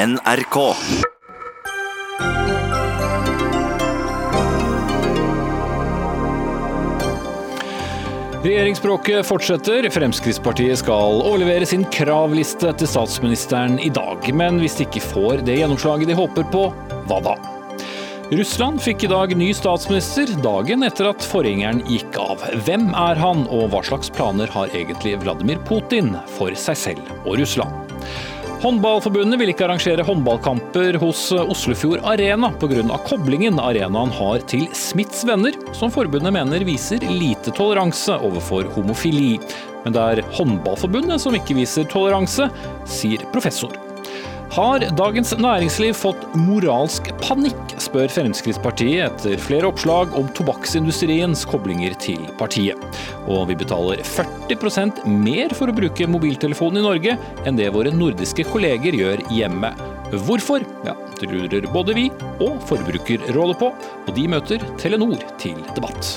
NRK. Regjeringsspråket fortsetter. Fremskrittspartiet skal overlevere sin kravliste til statsministeren i dag. Men hvis de ikke får det gjennomslaget de håper på, hva da? Russland fikk i dag ny statsminister, dagen etter at forgjengeren gikk av. Hvem er han, og hva slags planer har egentlig Vladimir Putin for seg selv og Russland? Håndballforbundet vil ikke arrangere håndballkamper hos Oslofjord Arena pga. koblingen arenaen har til Smiths venner, som forbundet mener viser lite toleranse overfor homofili. Men det er Håndballforbundet som ikke viser toleranse, sier professor. Har Dagens Næringsliv fått moralsk panikk, spør Fremskrittspartiet etter flere oppslag om tobakksindustriens koblinger til partiet. Og vi betaler 40% mer for å bruke mobiltelefon i Norge enn det våre nordiske kolleger gjør hjemme. Hvorfor? Ja, det lurer både vi og Forbrukerrådet på, og de møter Telenor til debatt.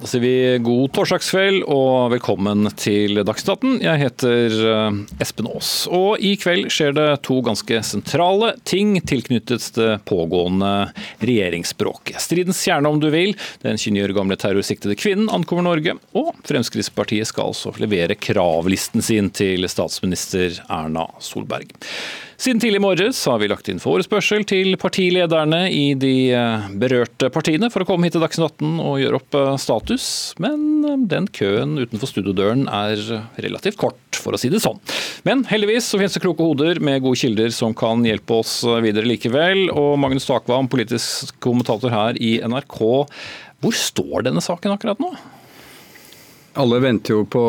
Da sier vi god torsdagskveld og velkommen til Dagsnytt Jeg heter eh, Espen Aas. Og i kveld skjer det to ganske sentrale ting tilknyttet det pågående regjeringsbråket. Stridens kjerne, om du vil. Den 29 år gamle terrorsiktede kvinnen ankommer Norge. Og Fremskrittspartiet skal altså levere kravlisten sin til statsminister Erna Solberg. Siden tidlig morges har vi lagt inn forespørsel til partilederne i de eh, berørte partiene for å komme hit til Dagsnytt 18 og gjøre opp eh, status, men eh, den køen utenfor studiodøren er relativt kort, for å si det sånn. Men heldigvis så finnes det kloke hoder med gode kilder som kan hjelpe oss videre likevel. Og Magnus Takvam, politisk kommentator her i NRK. Hvor står denne saken akkurat nå? Alle venter jo på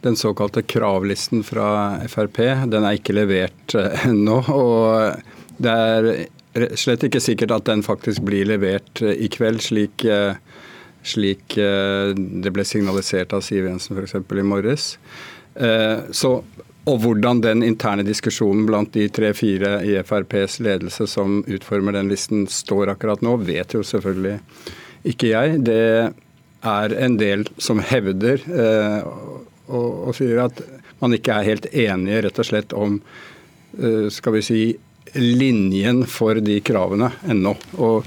den såkalte kravlisten fra Frp. Den er ikke levert eh, ennå. Og det er slett ikke sikkert at den faktisk blir levert eh, i kveld, slik, eh, slik det ble signalisert av Siv Jensen f.eks. i morges. Så, og hvordan den interne diskusjonen blant de tre-fire i FrPs ledelse som utformer den listen, står akkurat nå, vet jo selvfølgelig ikke jeg. Det er en del som hevder eh, og, og, sier at man ikke er helt enige rett og slett om eh, skal vi si, linjen for de kravene ennå. Og,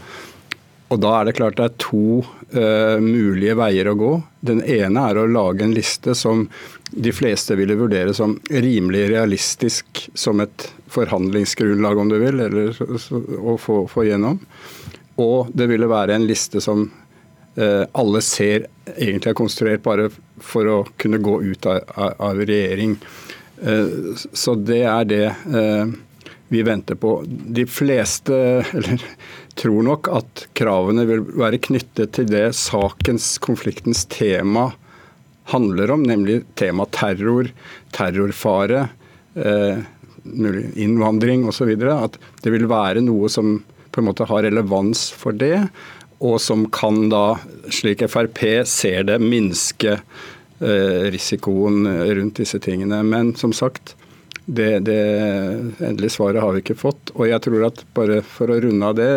og, da er det klart det er to eh, mulige veier å gå. Den ene er å lage en liste som de fleste ville vurdere som rimelig realistisk som et forhandlingsgrunnlag, om du vil, eller å få, få gjennom. Og det ville være en liste som alle ser egentlig er konstruert bare for å kunne gå ut av, av regjering. Eh, så det er det eh, vi venter på. De fleste eller, tror nok at kravene vil være knyttet til det sakens, konfliktens tema handler om, nemlig tema terror, terrorfare, innvandring osv. At det vil være noe som på en måte har relevans for det og som kan da, slik Frp ser det, minske eh, risikoen rundt disse tingene. Men som sagt, det, det, endelige svaret har vi ikke fått. Og jeg tror at bare for å runde av det,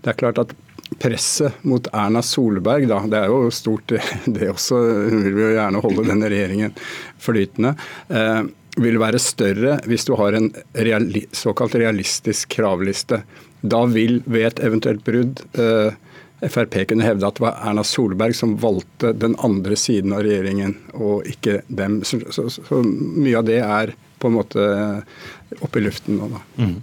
det er klart at presset mot Erna Solberg, da, det er jo stort det også, hun vil jo gjerne holde denne regjeringen flytende, eh, vil være større hvis du har en reali såkalt realistisk kravliste. Da vil ved et eventuelt brudd eh, Frp kunne hevde at det var Erna Solberg som valgte den andre siden av regjeringen, og ikke dem. Så, så, så mye av det er på en måte oppe i luften nå, da. Mm.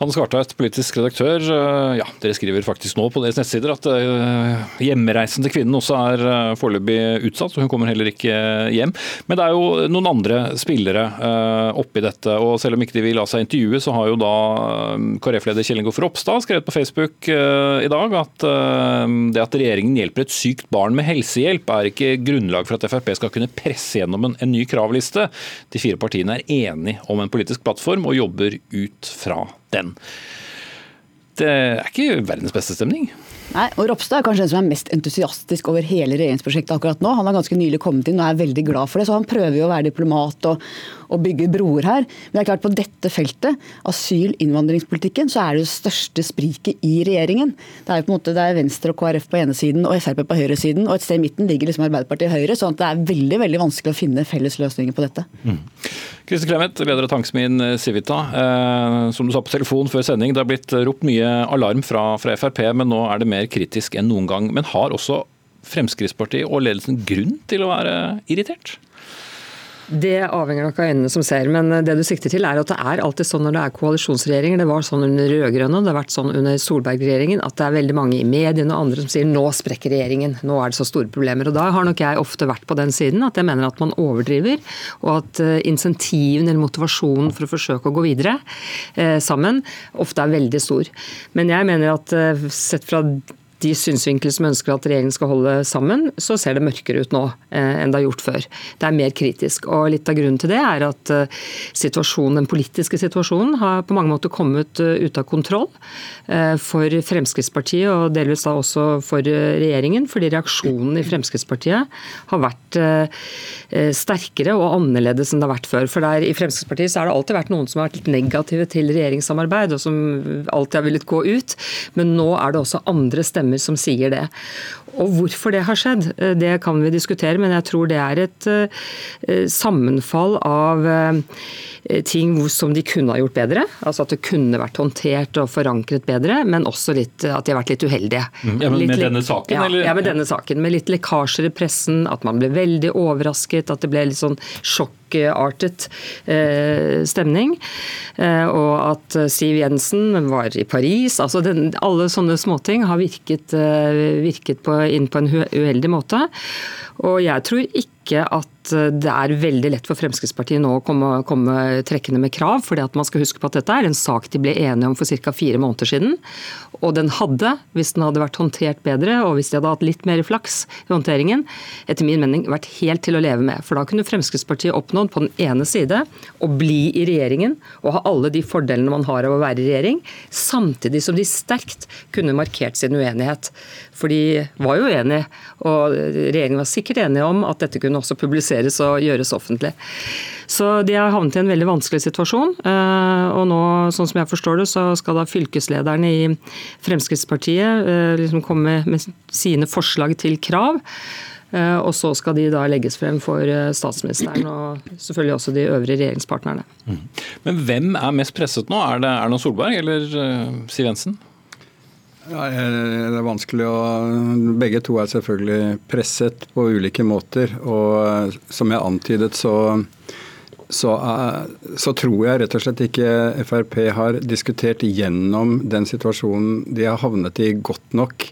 Hanne Skartveit, politisk redaktør. Eh, ja, Dere skriver faktisk nå på deres nettsider at eh, hjemreisen til kvinnen også er eh, foreløpig utsatt, og hun kommer heller ikke hjem. Men det er jo noen andre spillere oppi dette. og Selv om ikke de vil la seg intervjue, så har jo da KrF-leder Kjell Ingolf Ropstad skrevet på Facebook i dag at det at regjeringen hjelper et sykt barn med helsehjelp, er ikke grunnlag for at Frp skal kunne presse gjennom en, en ny kravliste. De fire partiene er enige om en politisk plattform og jobber ut fra den. Det er ikke verdens beste stemning? Nei, og Ropstad er kanskje den som er mest entusiastisk over hele regjeringsprosjektet akkurat nå. Han har ganske nylig kommet inn og er veldig glad for det, så han prøver jo å være diplomat og, og bygge broer her. Men det er klart på dette feltet, asyl-innvandringspolitikken, så er det det største spriket i regjeringen. Det er jo på en måte det er Venstre og KrF på ene siden og Frp på høyre siden, og et sted i midten ligger liksom Arbeiderpartiet og Høyre, sånn at det er veldig veldig vanskelig å finne felles løsninger på dette. Mm. Kristin Clemet, leder av tankesmien Civita. Eh, som du sa på telefon før sending, det har blitt ropt mye alarm fra, fra Frp, men nå er det mer kritisk enn noen gang. Men har også Fremskrittspartiet og ledelsen grunn til å være irritert? Det avhenger nok av øynene som ser, men det du sikter til er at det er alltid sånn når det er koalisjonsregjeringer. Det var sånn under rød-grønne, det har vært sånn under Solberg-regjeringen at det er veldig mange i mediene og andre som sier nå sprekker regjeringen, nå er det så store problemer. Og Da har nok jeg ofte vært på den siden at jeg mener at man overdriver, og at eh, insentiven eller motivasjonen for å forsøke å gå videre eh, sammen ofte er veldig stor. Men jeg mener at eh, sett fra de synsvinkel som ønsker at regjeringen skal holde sammen, så ser det mørkere ut nå eh, enn det har gjort før. Det er mer kritisk. og Litt av grunnen til det er at situasjonen, den politiske situasjonen har på mange måter kommet uh, ut av kontroll for Fremskrittspartiet, og delvis da også for regjeringen. Fordi reaksjonen i Fremskrittspartiet har vært sterkere og annerledes enn det har vært før. For der, I Fremskrittspartiet så har det alltid vært noen som har vært litt negative til regjeringssamarbeid, og som alltid har villet gå ut. Men nå er det også andre stemmer stemmer som sier det. Og Hvorfor det har skjedd, eh, det kan vi diskutere, men jeg tror det er et eh, sammenfall av eh, ting som de kunne ha gjort bedre. Altså at det kunne vært håndtert og forankret bedre, men også litt, at de har vært litt uheldige. Mm. Ja, men Med denne saken, ja, eller? Ja, med denne saken. Med litt lekkasjer i pressen, at man ble veldig overrasket, at det ble litt sånn sjokk sjokkartet eh, stemning. Eh, og at Siv Jensen var i Paris. altså den, Alle sånne småting har virket, eh, virket på, inn på en uheldig måte. Og jeg tror ikke at det er veldig lett for Fremskrittspartiet nå å komme, komme trekkende med krav. fordi at man skal huske på at dette er en sak de ble enige om for ca. fire måneder siden. Og den hadde, hvis den hadde vært håndtert bedre, og hvis de hadde hatt litt mer flaks i håndteringen, etter min mening vært helt til å leve med. For da kunne Fremskrittspartiet oppnådd på den ene side å bli i regjeringen og ha alle de fordelene man har av å være i regjering, samtidig som de sterkt kunne markert sin uenighet. For de var jo uenige, og regjeringen var sikkert enige om at dette kunne også publiseres og gjøres offentlig. Så de har havnet i en veldig vanskelig situasjon. Eh, og nå, sånn som jeg forstår det, så skal da fylkeslederen i Fremskrittspartiet eh, liksom komme med sine forslag til krav. Eh, og så skal de da legges frem for statsministeren og selvfølgelig også de øvrige regjeringspartnerne. Mm. Men hvem er mest presset nå? Er det Erna Solberg eller Siv Jensen? Ja, det er vanskelig å Begge to er selvfølgelig presset på ulike måter. Og som jeg antydet, så, så, så, tror jeg rett og slett ikke Frp har diskutert gjennom den situasjonen de har havnet i godt nok.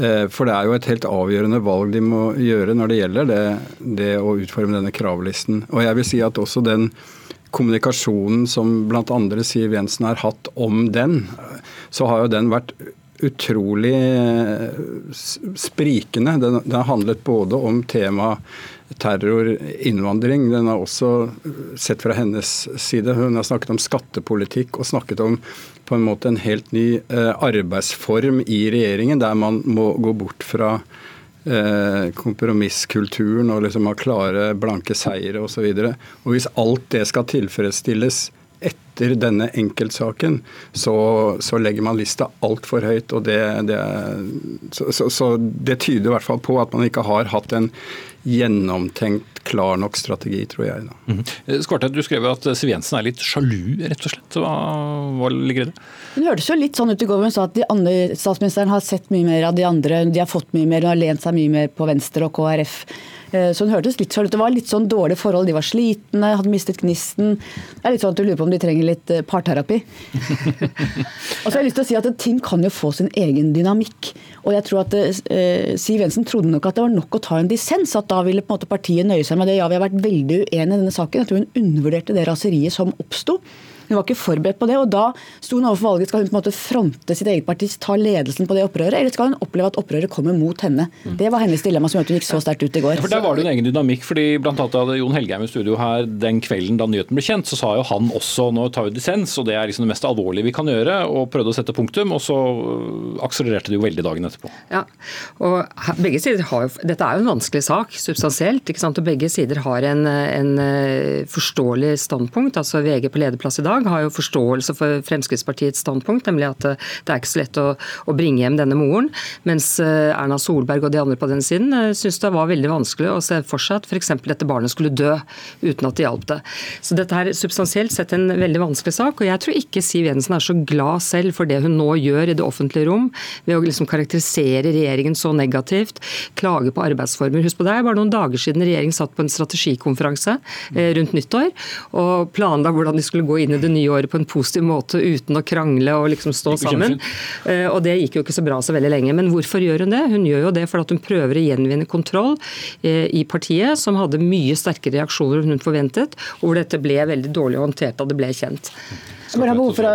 Eh, for det er jo et helt avgjørende valg de må gjøre når det gjelder det, det å utforme denne kravlisten. Og jeg vil si at også den kommunikasjonen som bl.a. Siv Jensen har hatt om den, så har jo den vært utrolig eh, sprikende. Den, den har handlet både om tema terror, innvandring. Den har også sett fra hennes side. Hun har snakket om skattepolitikk og snakket om på en måte en helt ny eh, arbeidsform i regjeringen, der man må gå bort fra eh, kompromisskulturen og liksom ha klare, blanke seire osv. Hvis alt det skal tilfredsstilles etter denne enkeltsaken, så, så legger man lista altfor høyt. og det, det så, så, så, det tyder i hvert fall på at man ikke har hatt en gjennomtenkt, klar nok strategi, tror jeg. Da. Mm -hmm. Skvarteit, du skrev at Siv Jensen er litt sjalu, rett og slett. Hva, hva ligger i det? Hun hørtes jo litt sånn ut i går, hun sa at de andre, statsministeren har sett mye mer av de andre. De har fått mye mer, hun har lent seg mye mer på Venstre og KrF. Eh, så hun hørtes litt sånn ut. Det var litt sånn dårlige forhold. De var slitne, hadde mistet gnisten. Det er litt sånn at du lurer på om de trenger litt eh, parterapi. og så har jeg lyst til å si at ting kan jo få sin egen dynamikk. Og jeg tror at eh, Siv Jensen trodde nok at det var nok å ta en dissens. At da ville på en måte partiet nøye seg med det. Ja, vi har vært veldig uenige i denne saken. Jeg tror hun undervurderte det raseriet som oppsto. Hun var ikke forberedt på det. og Da sto hun overfor valget. Skal hun på en måte fronte sitt eget parti, ta ledelsen på det opprøret, eller skal hun oppleve at opprøret kommer mot henne? Det var hennes dilemma som gjorde at hun gikk så sterkt ut i går. Ja, for Der var det en egen dynamikk. fordi blant annet hadde Jon Helgheim i studio her den kvelden da nyheten ble kjent, så sa jo han også nå tar vi dissens, og det er liksom det mest alvorlige vi kan gjøre, og prøvde å sette punktum. Og så akselererte det jo veldig dagen etterpå. Ja, og begge sider har jo, Dette er jo en vanskelig sak, substansielt. ikke sant, og Begge sider har en, en eh, forståelig standpunkt. altså VG på lederplass i dag har jo forståelse for Fremskrittspartiets standpunkt, nemlig at eh, det er ikke så lett å, å bringe hjem denne moren. Mens eh, Erna Solberg og de andre på den siden syns det var veldig vanskelig å se for seg at f.eks. dette barnet skulle dø uten at det hjalp det. Så dette er substansielt sett en veldig vanskelig sak. og Jeg tror ikke Siv Jensen er så glad selv for det hun nå gjør i det offentlige rom, ved å liksom karakterisere regjeringen så negativt, klage på arbeidsformer. Husk på det er bare noen dager siden regjeringen satt på en strategikonferanse eh, rundt nyttår og planla hvordan de skulle gå inn i det nye året på en positiv måte uten å krangle og liksom stå sammen. Eh, og det gikk jo ikke så bra så veldig lenge. Men hvorfor gjør hun det? Hun gjør jo det fordi hun prøver å gjenvinne kontroll eh, i partiet, som hadde mye sterkere reaksjoner enn hun forventet, og hvor dette ble veldig dårlig håndtert da det ble kjent. Bare behov for å,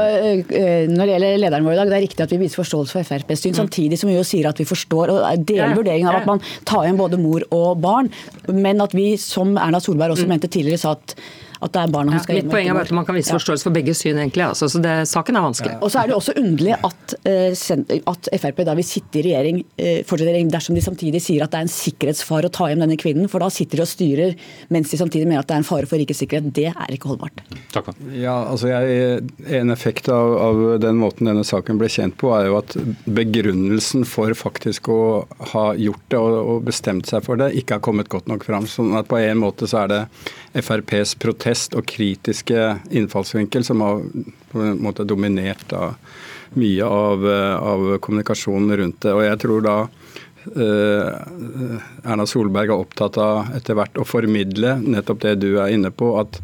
Når det gjelder lederen vår i dag, det er riktig at vi viser forståelse for FrPs syn, mm. samtidig som vi jo sier at vi forstår og deler vurderingen av at man tar igjen både mor og barn, men at vi, som Erna Solberg også mm. mente tidligere, sa at at det er barna hun skal ja, Mitt poeng er bare at man kan vise forståelse for begge syn, egentlig. Altså, så det, saken er vanskelig. Ja. Og så er det også underlig at, uh, at Frp da vil sitte i regjering, uh, fortsette regjering dersom de samtidig sier at det er en sikkerhetsfare å ta hjem denne kvinnen. For da sitter de og styrer mens de samtidig mener at det er en fare for rikets sikkerhet. Det er ikke holdbart. Takk. Ja, altså jeg, En effekt av, av, den måten denne saken ble kjent på, er jo at begrunnelsen for faktisk å ha gjort det og, og bestemt seg for det, ikke har kommet godt nok fram. sånn at på en måte så er det FrPs protest og kritiske innfallsvinkel som har på en måte dominert da, mye av, av, kommunikasjonen rundt det. Og jeg tror da eh, Erna Solberg er opptatt av etter hvert å formidle nettopp det du er inne på. at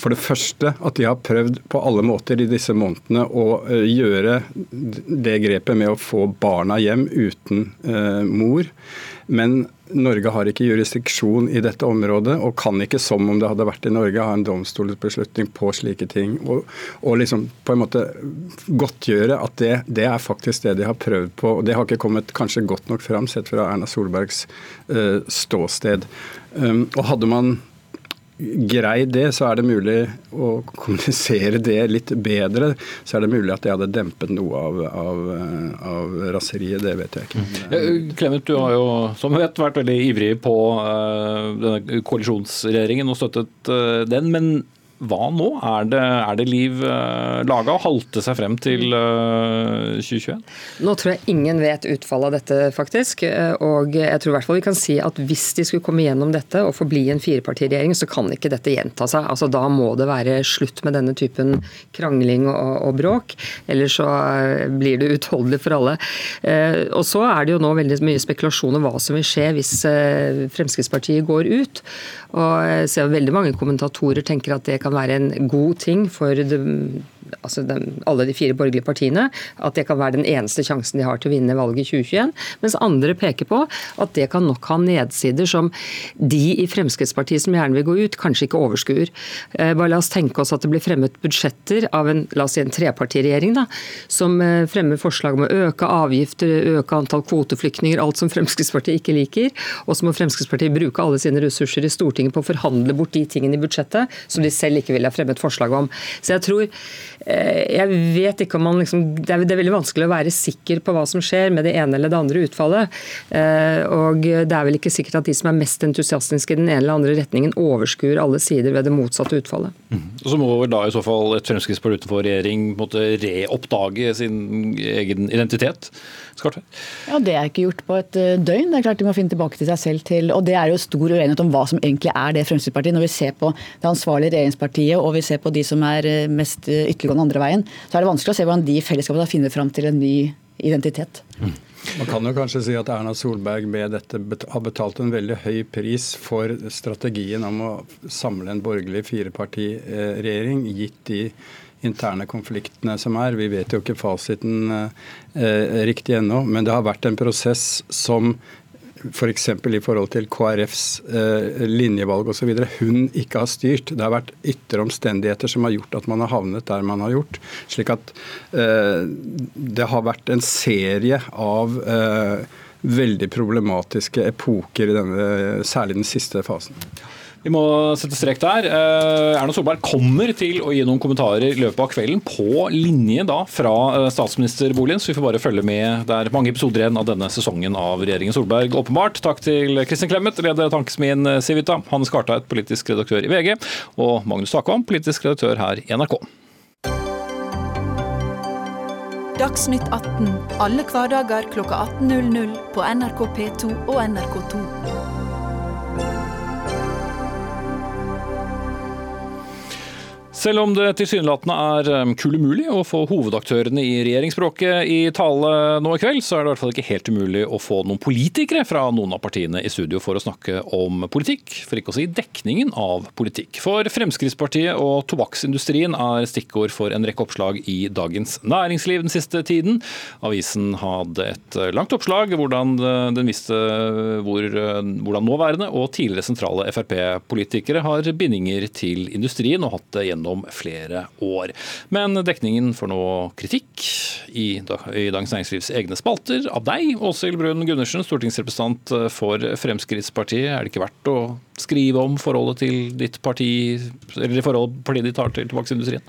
for det første at de har prøvd på alle måter i disse månedene å uh, gjøre det grepet med å få barna hjem uten eh, mor. Men Norge har ikke jurisdiksjon i dette området, og kan ikke, som om det hadde vært i Norge, ha en domstolsbeslutning på slike ting. Og, og liksom på en måte godtgjøre at det, det, er faktisk det de har prøvd på. og Det har ikke kommet kanskje godt nok fram, sett fra Erna Solbergs uh, ståsted. Um, og hadde man greid det, så er det mulig å kommunisere det litt bedre. Så er det mulig at det hadde dempet noe av, av, av raseriet. Det vet jeg ikke. Mm. Clement, du har jo som vet vært veldig ivrig på uh, denne koalisjonsregjeringen og støttet uh, den. men hva nå? Er det, er det liv uh, laga å halte seg frem til uh, eh, 2021? Nå tror jeg ingen vet utfallet av dette, faktisk. Eh, og jeg tror i hvert fall vi kan si at hvis de skulle komme gjennom dette og forbli en firepartiregjering, så kan ikke dette gjenta seg. Altså Da må det være slutt med denne typen krangling og, og bråk. Ellers så blir det utholdelig for alle. Og så er det jo nå veldig mye spekulasjon om hva som vil skje hvis Fremskrittspartiet går ut. Og jeg ser veldig mange kommentatorer tenker at det kan være en god ting for det altså den, alle de fire borgerlige partiene, at det kan være den eneste sjansen de har til å vinne valget i 2021. Mens andre peker på at det kan nok ha nedsider som de i Fremskrittspartiet som gjerne vil gå ut, kanskje ikke overskuer. Eh, bare la oss tenke oss at det blir fremmet budsjetter av en la oss si en trepartiregjering da, som eh, fremmer forslag om å øke avgifter, øke antall kvoteflyktninger, alt som Fremskrittspartiet ikke liker. Og så må Fremskrittspartiet bruke alle sine ressurser i Stortinget på å forhandle bort de tingene i budsjettet som de selv ikke ville ha fremmet forslag om. Så jeg tror jeg vet ikke om man liksom, det er, veldig vanskelig å være sikker på hva som skjer med det ene eller det andre utfallet. Eh, og det er vel ikke sikkert at de som er mest entusiastiske i den ene eller andre retningen, overskuer alle sider ved det motsatte utfallet. Mm. Og Så må vel da i så fall et Fremskrittsparti utenfor regjering måtte reoppdage sin egen identitet? Skartvedt? Ja, Det er ikke gjort på et eh, døgn. Det er klart De må finne tilbake til seg selv til Og det er jo stor uenighet om hva som egentlig er det Fremskrittspartiet. Når vi ser på det ansvarlige regjeringspartiet og vi ser på de som er mest ytterliggående andre veien, så er det vanskelig å se hvordan de i fellesskapet finner fram til en ny identitet. Mm. Man kan jo kanskje si at Erna Solberg med dette har betalt en veldig høy pris for strategien om å samle en borgerlig firepartiregjering, gitt de interne konfliktene som er. Vi vet jo ikke fasiten eh, riktig ennå, men det har vært en prosess som f.eks. For i forhold til KrFs eh, linjevalg osv. hun ikke har styrt. Det har vært ytre omstendigheter som har gjort at man har havnet der man har gjort. Slik at eh, det har vært en serie av eh, veldig problematiske epoker i denne, særlig den siste fasen. Vi må sette strek der. Eh, Erna Solberg kommer til å gi noen kommentarer i løpet av kvelden på linje da fra eh, statsministerboligen, så vi får bare følge med. Det er mange episoder igjen av denne sesongen av regjeringen Solberg, åpenbart. Takk til Kristin Clemet, leder Tankesmien Civita, Hannes Skartveit, politisk redaktør i VG, og Magnus Takvam, politisk redaktør her i NRK. Dagsnytt 18 alle hverdager klokka 18.00 på NRK P2 og NRK2. Selv om det tilsynelatende er kul umulig å få hovedaktørene i regjeringsspråket i tale nå i kveld, så er det i hvert fall ikke helt umulig å få noen politikere fra noen av partiene i studio for å snakke om politikk, for ikke å si dekningen av politikk. For Fremskrittspartiet og tobakksindustrien er stikkord for en rekke oppslag i Dagens Næringsliv den siste tiden. Avisen hadde et langt oppslag hvordan den visste hvor, hvordan nåværende og tidligere sentrale Frp-politikere har bindinger til industrien og hatt det gjennom gjennom flere år. Men dekningen får nå kritikk i, Dagens Næringslivs egne spalter av deg, Åshild Brun Gundersen, stortingsrepresentant for Fremskrittspartiet. Er det ikke verdt å skrive om forholdet til ditt parti, eller forholdet partiet ditt har til tobakksindustrien?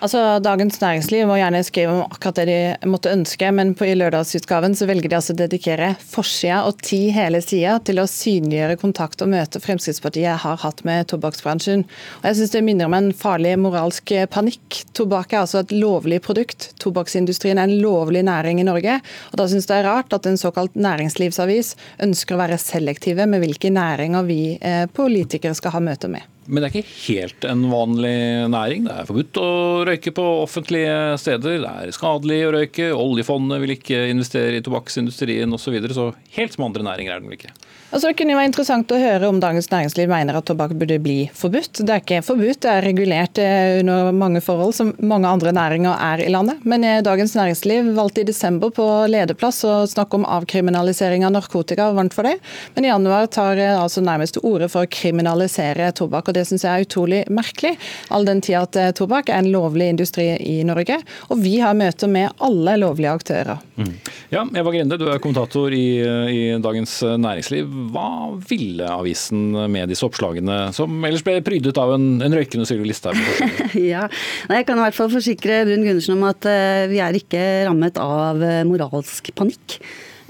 Altså, Dagens Næringsliv må gjerne skrive om akkurat det de måtte ønske, men på, i lørdagsutgaven så velger de altså å dedikere forsida og ti hele sida til å synliggjøre kontakt og møte Fremskrittspartiet har hatt med tobakksbransjen. Og jeg synes Det minner om en farlig moralsk panikk. Tobakk er altså et lovlig produkt. Tobakksindustrien er en lovlig næring i Norge. og Da synes jeg det er rart at en såkalt næringslivsavis ønsker å være selektive med hvilke næringer vi eh, politikere skal ha møte med. Men det er ikke helt en vanlig næring. Det er forbudt å røyke på offentlige steder. Det er skadelig å røyke. Oljefondet vil ikke investere i tobakksindustrien osv. Så, videre, så helt som andre næringer er den vel ikke. Altså, det kunne jo være interessant å høre om Dagens Næringsliv mener at tobakk burde bli forbudt. Det er ikke forbudt, det er regulert eh, under mange forhold som mange andre næringer er i landet. Men eh, Dagens Næringsliv valgte i desember på lederplass å snakke om avkriminalisering av narkotika, og varmt for det. Men i januar tar eh, altså nærmest til orde for å kriminalisere tobakk, og det syns jeg er utrolig merkelig. All den tid at tobakk er en lovlig industri i Norge, og vi har møter med alle lovlige aktører. Mm. Ja, Eva Grinde, du er kommentator i, i Dagens Næringsliv. Hva ville avisen med disse oppslagene, som ellers ble prydet av en, en røykende Sylvi Listhaug? ja, jeg kan i hvert fall forsikre Brun Gundersen om at uh, vi er ikke rammet av uh, moralsk panikk.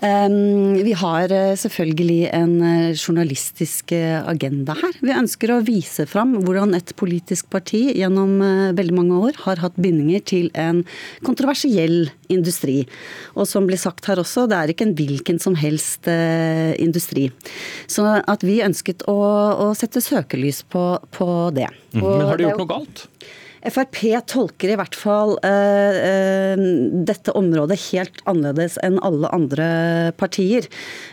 Ehm, vi har eh, selvfølgelig en eh, journalistisk eh, agenda her. Vi ønsker å vise fram hvordan et politisk parti gjennom veldig mange år har hatt bindinger til en kontroversiell industri. Og som blir sagt her også, det er ikke en hvilken som helst industri. Så at vi ønsket å, å sette søkelys på, på det. Og Men har de gjort noe galt? Frp tolker i hvert fall uh, uh, dette området helt annerledes enn alle andre partier.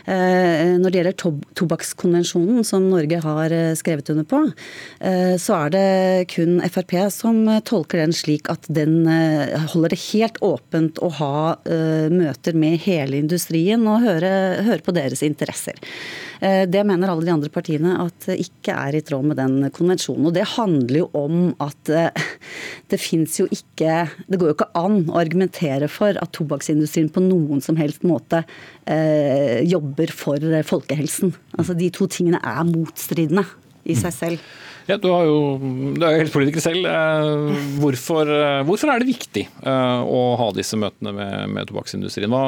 Uh, når det gjelder to tobakkskonvensjonen som Norge har skrevet under på, så er det kun Frp som tolker den slik at den holder det helt åpent å ha møter med hele industrien og høre, høre på deres interesser. Det mener alle de andre partiene at ikke er i tråd med den konvensjonen. Og det handler jo om at det fins jo ikke Det går jo ikke an å argumentere for at tobakksindustrien på noen som helst måte eh, jobber for folkehelsen. Altså De to tingene er motstridende i seg selv. Ja, du, jo, du er jo helsepolitiker selv. Eh, hvorfor, eh, hvorfor, er det viktig eh, å ha disse møtene med, med tobakksindustrien? Hva,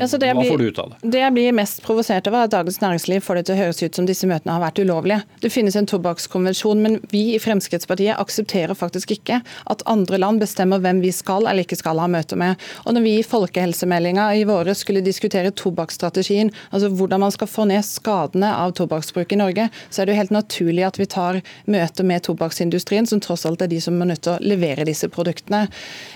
altså hva blir, får du ut av det? Det jeg blir mest provosert over, er at Dagens Næringsliv får det til å høres ut som disse møtene har vært ulovlige. Det finnes en tobakkskonvensjon, men vi i Fremskrittspartiet aksepterer faktisk ikke at andre land bestemmer hvem vi skal eller ikke skal ha møter med. Og når vi i folkehelsemeldinga i våre skulle diskutere tobakksstrategien, altså hvordan man skal få ned skadene av tobakksbruk i Norge, så er det jo helt naturlig at vi tar har møter med tobakksindustrien, som tross alt er de som er nødt til å levere disse produktene.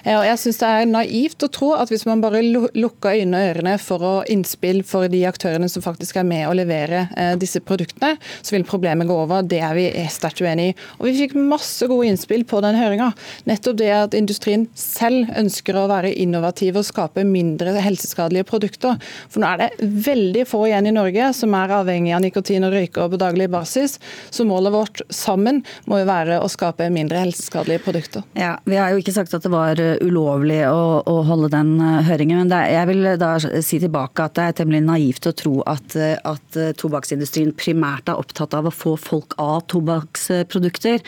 Eh, og jeg synes Det er naivt å tro at hvis man bare lukker øynene og ørene for å innspill for de aktørene som faktisk er med å levere eh, disse produktene, så vil problemet gå over. Det er vi sterkt uenig i. Og Vi fikk masse gode innspill på den høringa. Nettopp det at industrien selv ønsker å være innovativ og skape mindre helseskadelige produkter. For nå er det veldig få igjen i Norge som er avhengig av nikotin og røyker på daglig basis. Så målet vårt sammen må jo være å skape mindre helseskadelige produkter. Ja, Vi har jo ikke sagt at det var uh, ulovlig å, å holde den uh, høringen. men er, jeg vil da si tilbake at det er temmelig naivt å tro at, uh, at tobakksindustrien primært er opptatt av å få folk av tobakksprodukter.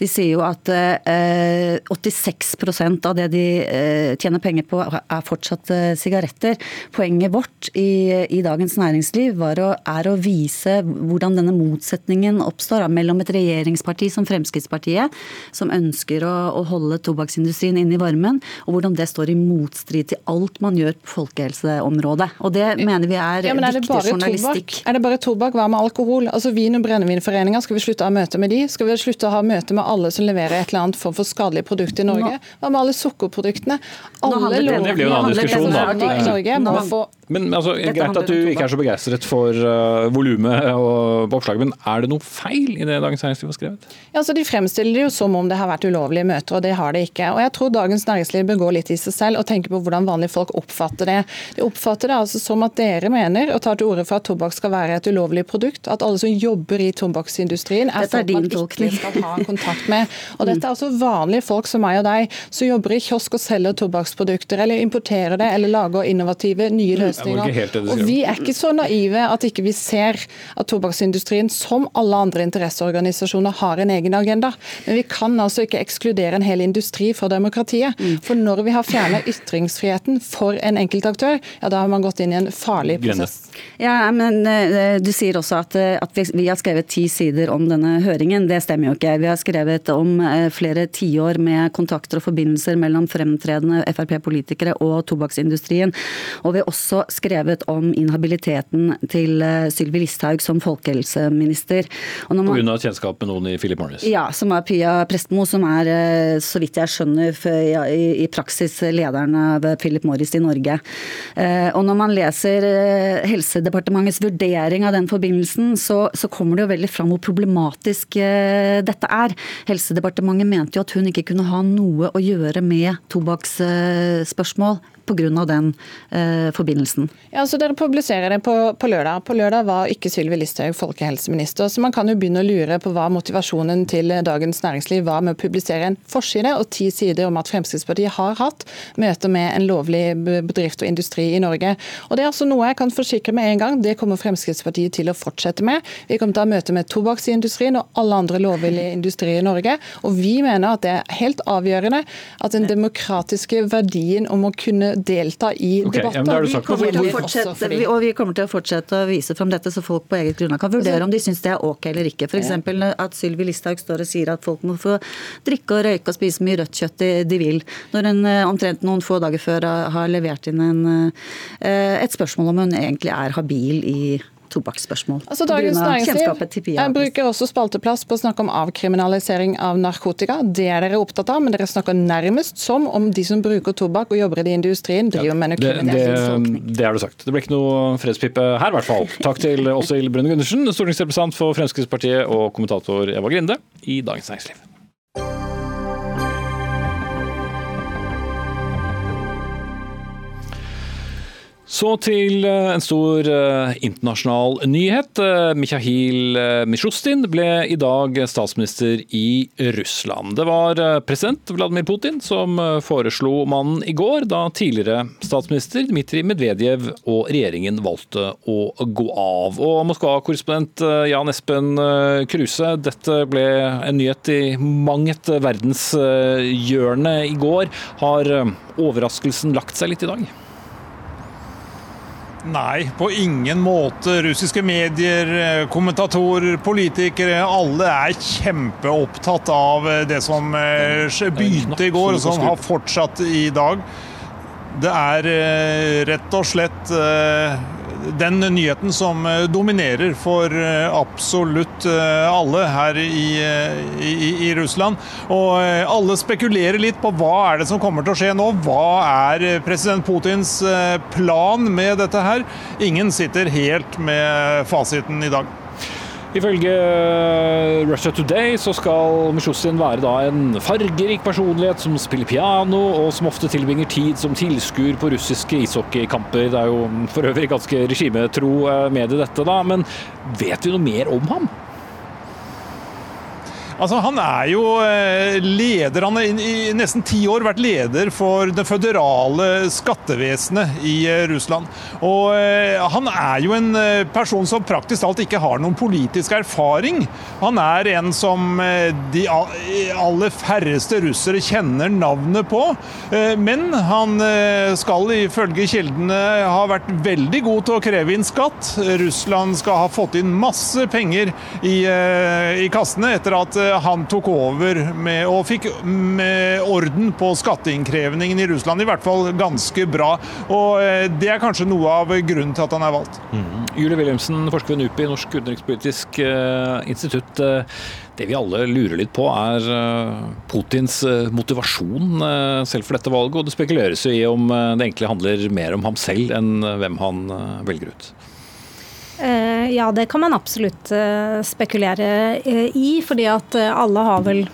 De sier jo at 86 av det de tjener penger på er fortsatt sigaretter. Poenget vårt i, i Dagens Næringsliv å, er å vise hvordan denne motsetningen oppstår mellom et regjeringsparti som Fremskrittspartiet, som ønsker å, å holde tobakksindustrien inne i varmen, og hvordan det står i motstrid til alt man gjør på folkehelseområdet. Og Det mener vi er, ja, er viktig journalistikk. Tobak? Er det bare tobakk? Hva med alkohol? Altså Vin- og brennevinforeninger, skal vi slutte å ha møte med de? Skal vi slutte å ha møte med alle som leverer et eller annet form for skadelige produkter i Norge? Hva med alle sukkerproduktene? Alle jo i Norge må få men altså, Greit at du ikke er så begeistret for uh, volumet på oppslaget, men er det noe feil i det Dagens Næringsliv har skrevet? Ja, altså, de fremstiller det jo som om det har vært ulovlige møter, og det har det ikke. Og Jeg tror Dagens Næringsliv bør gå litt i seg selv og tenke på hvordan vanlige folk oppfatter det. De oppfatter det altså som at dere mener og tar til orde for at tobakk skal være et ulovlig produkt. At alle som jobber i tobakksindustrien er folk man ikke skal ha kontakt med. Og Dette er altså vanlige folk som meg og deg, som jobber i kiosk og selger tobakksprodukter, eller importerer det, eller lager innovative nye løsninger løsninger. Og Vi er ikke så naive at ikke vi ser at tobakksindustrien, som alle andre interesseorganisasjoner, har en egen agenda. Men vi kan altså ikke ekskludere en hel industri fra demokratiet. Mm. For når vi har fjernet ytringsfriheten for en enkeltaktør, ja, da har man gått inn i en farlig prosess. Ja, men eh, Du sier også at, eh, at vi har skrevet ti sider om denne høringen. Det stemmer jo ikke. Vi har skrevet om eh, flere tiår med kontakter og forbindelser mellom fremtredende Frp-politikere og tobakksindustrien. Og vi har også skrevet om inhabiliteten til Sylvi Listhaug som folkehelseminister. Pga. Kjennskap med noen i Philip Morris? Ja, som er Pia Prestmo, som er, eh, så vidt jeg skjønner, i praksis lederen av Philip Morris i Norge. Eh, og når man leser Helsedepartementets vurdering av den forbindelsen, så, så kommer det jo veldig fram hvor problematisk dette er. Helsedepartementet mente jo at hun ikke kunne ha noe å gjøre med tobakksspørsmål pga. den eh, forbindelsen. Ja, så Dere publiserer det på, på, lørdag. På lørdag var ikke Sylvi Listhaug folkehelseminister. Så man kan jo begynne å lure på hva motivasjonen til Dagens Næringsliv var med å publisere en forside og ti sider om at Fremskrittspartiet har hatt møter med en lovlig bedrift og industri i Norge. Og Det er altså noe jeg kan forsikre med en gang, det kommer Fremskrittspartiet til å fortsette med. Vi kommer til å ha møte med tobakksindustrien og alle andre lovvillige industrier i Norge. Og vi mener at det er helt avgjørende at den demokratiske verdien om å kunne delta i okay, debatter. Vi kommer, og vi kommer til å fortsette å vise fram dette, så folk på eget grunnlag kan vurdere om de syns det er ok eller ikke. F.eks. at Sylvi Listhaug står og sier at folk må få drikke og røyke og spise mye rødt kjøtt de, de vil, når hun eh, omtrent noen få dager før har levert inn en, eh, et spørsmål om hun egentlig er habil i tobakksspørsmål. Altså, Dagens Næringsliv jeg bruker også spalteplass på å snakke om avkriminalisering av narkotika. Det er dere opptatt av, men dere snakker nærmest som om de som bruker tobakk og jobber i industrien, driver ja, med det, det, det har du sagt. Det ble ikke noe fredspipe her, i hvert fall. Takk til Åshild Brønne Gundersen, stortingsrepresentant for Fremskrittspartiet og kommentator Eva Grinde i Dagens Næringsliv. Så til eh, en stor uh, internasjonal nyhet. Uh, Mikhail Mishustin ble i dag statsminister i Russland. Det var president Vladimir Putin som foreslo mannen i går, da tidligere statsminister Dmitrij Medvedev og regjeringen valgte å gå av. Og Moskva-korrespondent Jan Espen Kruse, dette ble en nyhet i mang et verdenshjørne i går. Har overraskelsen lagt seg litt i dag? Nei, på ingen måte. Russiske medier, kommentatorer, politikere, alle er kjempeopptatt av det som eh, begynte i går, og som har fortsatt i dag. Det er eh, rett og slett eh, den nyheten som dominerer for absolutt alle her i, i, i, Russland. Og alle spekulerer litt på hva er det som kommer til å skje nå. Hva er president Putins plan med dette her? Ingen sitter helt med fasiten i dag. Ifølge eh, Russia Today så skal Mishustin være da en fargerik personlighet som spiller piano, og som ofte tilbringer tid som tilskuer på russiske ishockeykamper. Det er jo for øvrig ganske regimetro eh, medie, dette, da. Men vet vi noe mer om ham? Altså, han er jo eh, leder Han har i nesten ti år vært leder for det føderale skattevesenet i eh, Russland. Og eh, han er jo en person som praktisk talt ikke har noen politisk erfaring. Han er en som de aller færreste russere kjenner navnet på. Men han skal ifølge kildene ha vært veldig god til å kreve inn skatt. Russland skal ha fått inn masse penger i, i kassene etter at han tok over med, og fikk med orden på skatteinnkrevningen i Russland, i hvert fall ganske bra. Og eh, Det er kanskje noe av grunnen til at han er valgt. Mm. Julie Wilhelmsen, forsker ved NUPI, Norsk utenrikspolitisk uh, institutt. Det vi alle lurer litt på, er Putins motivasjon selv for dette valget. Og det spekuleres jo i om det egentlig handler mer om ham selv enn hvem han velger ut. Eh, ja, det kan man absolutt eh, spekulere eh, i. fordi at alle har vel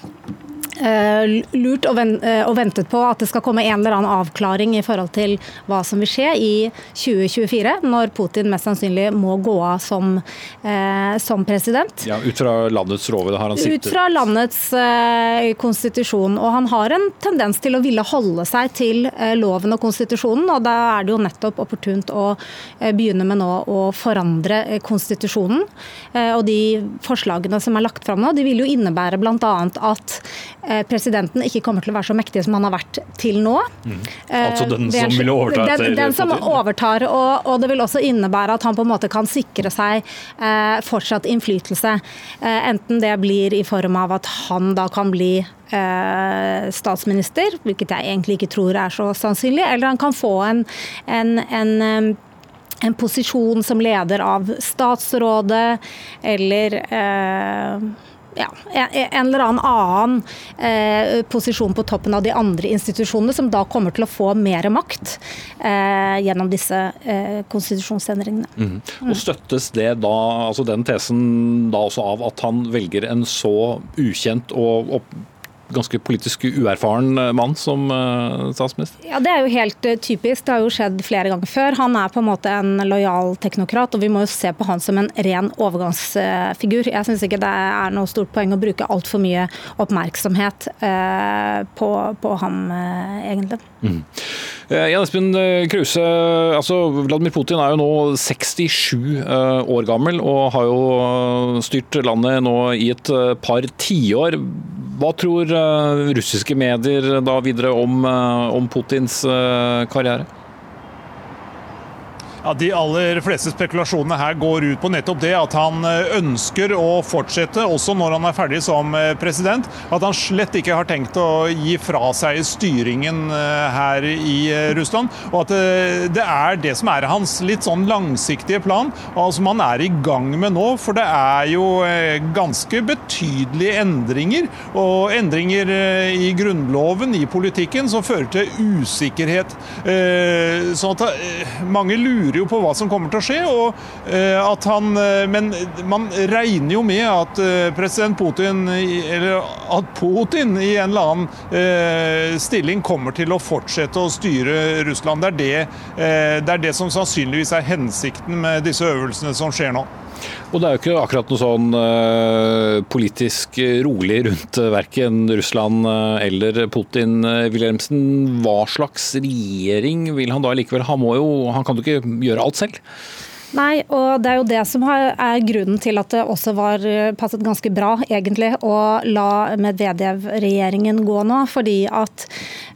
lurt og, eh, ventet på at det skal komme en eller annen avklaring i forhold til hva som vil skje i 2024, når Putin mest sannsynlig må gå av som, eh, som president. Ja, Ut fra landets lover har han sittet? Ut fra landets eh, konstitusjon. Og han har en tendens til å ville holde seg til eh, loven og konstitusjonen, og da er det jo nettopp opportunt å eh, begynne med nå å forandre konstitusjonen. og de forslagene som er lagt fram nå, de vil jo innebære bl.a. at Eh, presidenten ikke kommer til å være så mektig som han har vært til nå. Mm. Altså den som vil overta etter Den, den som overtar, og, og, det vil også innebære at han på en måte kan sikre seg eh, fortsatt innflytelse. Eh, enten det blir i form av at han da kan bli eh, statsminister, hvilket jeg egentlig ikke tror er så sannsynlig, eller han kan få en, en, en en posisjon som leder av statsrådet, eller eh, ja, en eller annen annen eh, posisjon på toppen av de andre institusjonene, som da kommer til å få mer makt eh, gjennom disse eh, konstitusjonsendringene. Mm. Og Støttes det da, altså den tesen da også av at han velger en så ukjent og, og ganske politisk uerfaren eh, mann som uh, statsminister? Ja, Det er jo helt uh, typisk. Det har jo skjedd flere ganger før. Han er på en måte en lojal teknokrat, og vi må jo se på han som en ren overgangsfigur. Jeg syns ikke det er noe stort poeng å bruke altfor mye oppmerksomhet på, på, ham, egentlig. Mm. Jan Espen Kruse, altså Vladimir Putin er jo nå 67 år gammel og har jo styrt landet nå i et par tiår. Hva tror eh, russiske medier da videre om, eh, om Putins eh, karriere? Ja, De aller fleste spekulasjonene her går ut på nettopp det at han eh, ønsker å fortsette, også når han er ferdig som eh, president. At han slett ikke har tenkt å gi fra seg styringen eh, her i Russland. Og at det er det som er hans litt sånn langsiktige plan, og som han er i gang med nå. For det er jo ganske betydelige endringer, og endringer i grunnloven, i politikken, som fører til usikkerhet. Sånn at mange lurer lurer jo på hva som kommer til å skje. Og, eh, at han, eh, men man regner jo med at eh, president Putin, eller at Putin i en eller annen stilling kommer til å fortsette å styre Russland. Det er det, det, er det som sannsynligvis er hensikten med disse øvelsene som skjer nå. Og Det er jo ikke akkurat noe sånn uh, politisk rolig rundt uh, verken Russland uh, eller Putin. Wilhelmsen, hva slags regjering vil han da likevel? Han, må jo, han kan jo ikke gjøre alt selv? Nei, og det er jo det som er grunnen til at det også var eh, passet ganske bra egentlig å la Medvedev-regjeringen gå nå. Fordi at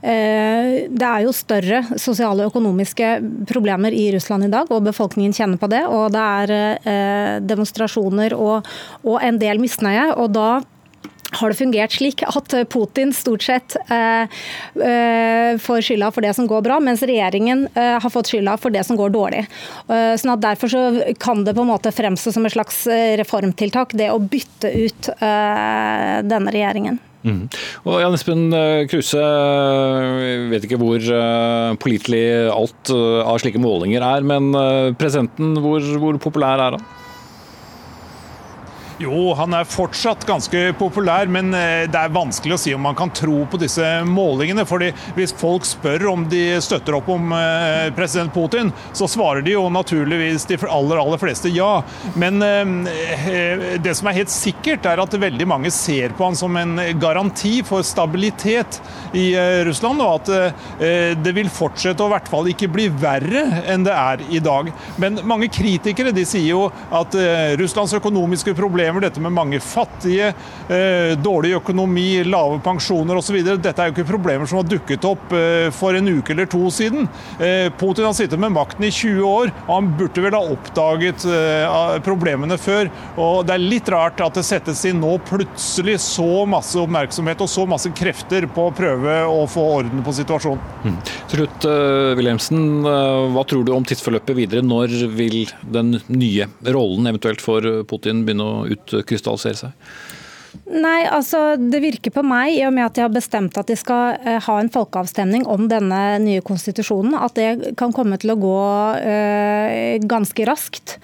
eh, det er jo større sosiale og økonomiske problemer i Russland i dag, og befolkningen kjenner på det. Og det er eh, demonstrasjoner og, og en del misnøye. og da har det fungert slik at Putin stort sett eh, eh, får skylda for det som går bra, mens regjeringen eh, har fått skylda for det som går dårlig. Eh, sånn at Derfor så kan det på en måte fremstå som et slags eh, reformtiltak, det å bytte ut eh, denne regjeringen. Mm. Og Jan Espen Kruse, vet ikke hvor pålitelig alt av slike målinger er, men presidenten, hvor, hvor populær er han? Jo, han er fortsatt ganske populær, men eh, det er vanskelig å si om man kan tro på disse målingene. fordi Hvis folk spør om de støtter opp om eh, president Putin, så svarer de jo naturligvis de aller, aller fleste ja. Men eh, det som er helt sikkert, er at veldig mange ser på han som en garanti for stabilitet i Russland, og at det vil fortsette å i hvert fall ikke bli verre enn det er i dag. Men mange kritikere de sier jo at Russlands økonomiske problemer problemer. Dette med mange fattige, eh, dårlig økonomi, lave pensjoner osv. Dette er jo ikke problemer som har dukket opp eh, for en uke eller to siden. Eh, Putin har sittet med makten i 20 år, og han burde vel ha oppdaget problemene før. Og Det er litt rart at det settes inn nå plutselig så masse oppmerksomhet og så masse krefter på å prøve å få orden på situasjonen. Mm. Slutt, Wilhelmsen, hva tror du om tidsforløpet videre? Når vil den nye rollen eventuelt for Putin begynne å ut utkrystallisere seg? Nei, altså Det virker på meg, i og med at de har bestemt at de skal uh, ha en folkeavstemning om denne nye konstitusjonen, at det kan komme til å gå uh, ganske raskt.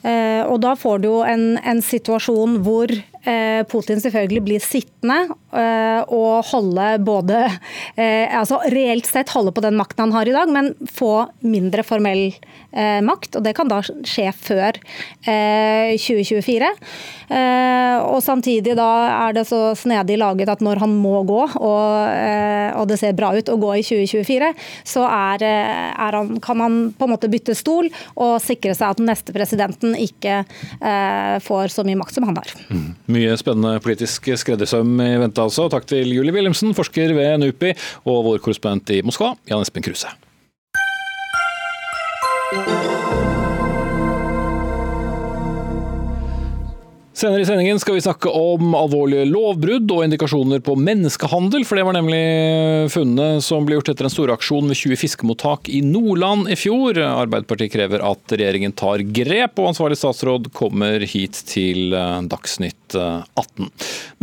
Uh, og Da får du jo en, en situasjon hvor Putin selvfølgelig blir sittende og holde både altså Reelt sett holde på den makten han har i dag, men få mindre formell makt. og Det kan da skje før 2024. Eh, og samtidig da er det så snedig laget at når han må gå, og, eh, og det ser bra ut å gå i 2024, så er, eh, er han, kan han på en måte bytte stol og sikre seg at den neste presidenten ikke får så mye makt som han har. Mm. Mye spennende politisk skreddersøm i vente altså. Takk til Julie Wilhelmsen, forsker ved NUPI, og vår korrespondent i Moskva, Jan Espen Kruse. Senere i sendingen skal vi snakke om alvorlige lovbrudd og indikasjoner på menneskehandel, for det var nemlig funnet som ble gjort etter en storaksjon ved 20 fiskemottak i Nordland i fjor. Arbeiderpartiet krever at regjeringen tar grep, og ansvarlig statsråd kommer hit til Dagsnytt 18.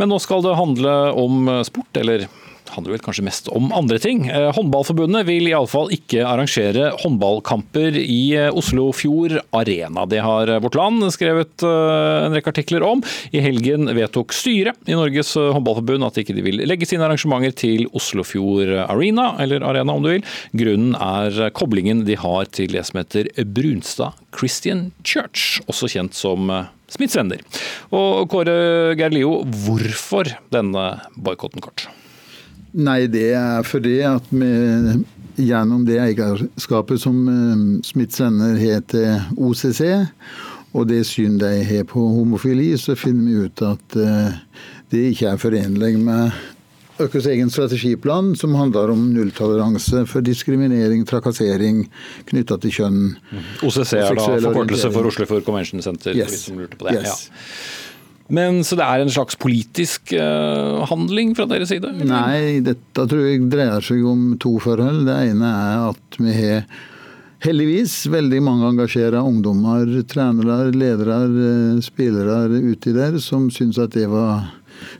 Men nå skal det handle om sport, eller handler vel kanskje mest om andre ting. Eh, håndballforbundet vil iallfall ikke arrangere håndballkamper i eh, Oslofjord Arena. Det har Vårt Land skrevet eh, en rekke artikler om. I helgen vedtok styret i Norges håndballforbund at de ikke vil legge sine arrangementer til Oslofjord Arena, eller Arena om du vil. Grunnen er koblingen de har til det som heter Brunstad Christian Church, også kjent som Smiths venner. Og Kåre Gerlio, hvorfor denne boikotten kort? Nei, det er fordi at vi gjennom det eierskapet som eh, Smith sender har til OCC, og det syn de har på homofili, så finner vi ut at eh, det ikke er forenlig med Økkes egen strategiplan, som handler om nulltoleranse for diskriminering, trakassering knytta til kjønn. OCC er da forkortelse for Oslo for Convention Center? Yes. For de som lurte på det. Yes. Ja. Men Så det er en slags politisk uh, handling fra deres side? Eller? Nei, dette tror jeg dreier seg om to forhold. Det ene er at vi har heldigvis veldig mange engasjerte ungdommer, trenere, ledere, eh, spillere uti der som syns at det var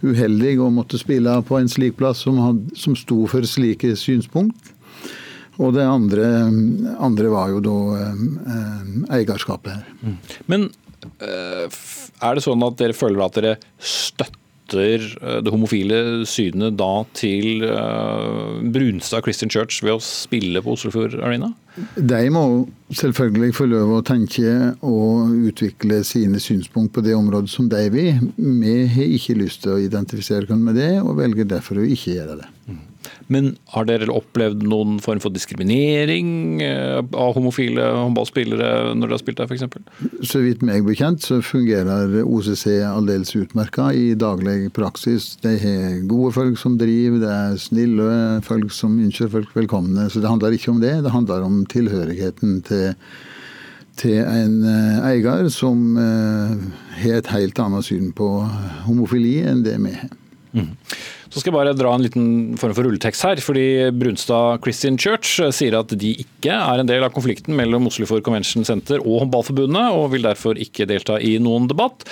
uheldig å måtte spille på en slik plass som, had, som sto for slike synspunkt. Og det andre, andre var jo da eh, eierskapet her. Men Eh, er det sånn at dere føler at dere støtter eh, det homofile synet da til eh, Brunstad Christian Church ved å spille på Oslofjord Arena? De må selvfølgelig få lov å tenke og utvikle sine synspunkt på det området som de vil. Vi har ikke lyst til å identifisere oss med det, og velger derfor å ikke gjøre det. Mm. Men har dere opplevd noen form for diskriminering eh, av homofile håndballspillere når dere har spilt der, f.eks.? Så vidt meg bekjent så fungerer OCC aldeles utmerka i daglig praksis. De har gode folk som driver, det er snille folk som ønsker folk velkomne. Så det handler ikke om det, det handler om tilhørigheten til til en eh, eier som eh, har et helt annet syn på homofili enn det vi har. Mm. Så skal jeg bare dra en liten form for rulletekst her. fordi Brunstad Christian Church sier at de ikke er en del av konflikten mellom Oslofjord Convention Center og Håndballforbundet, og vil derfor ikke delta i noen debatt.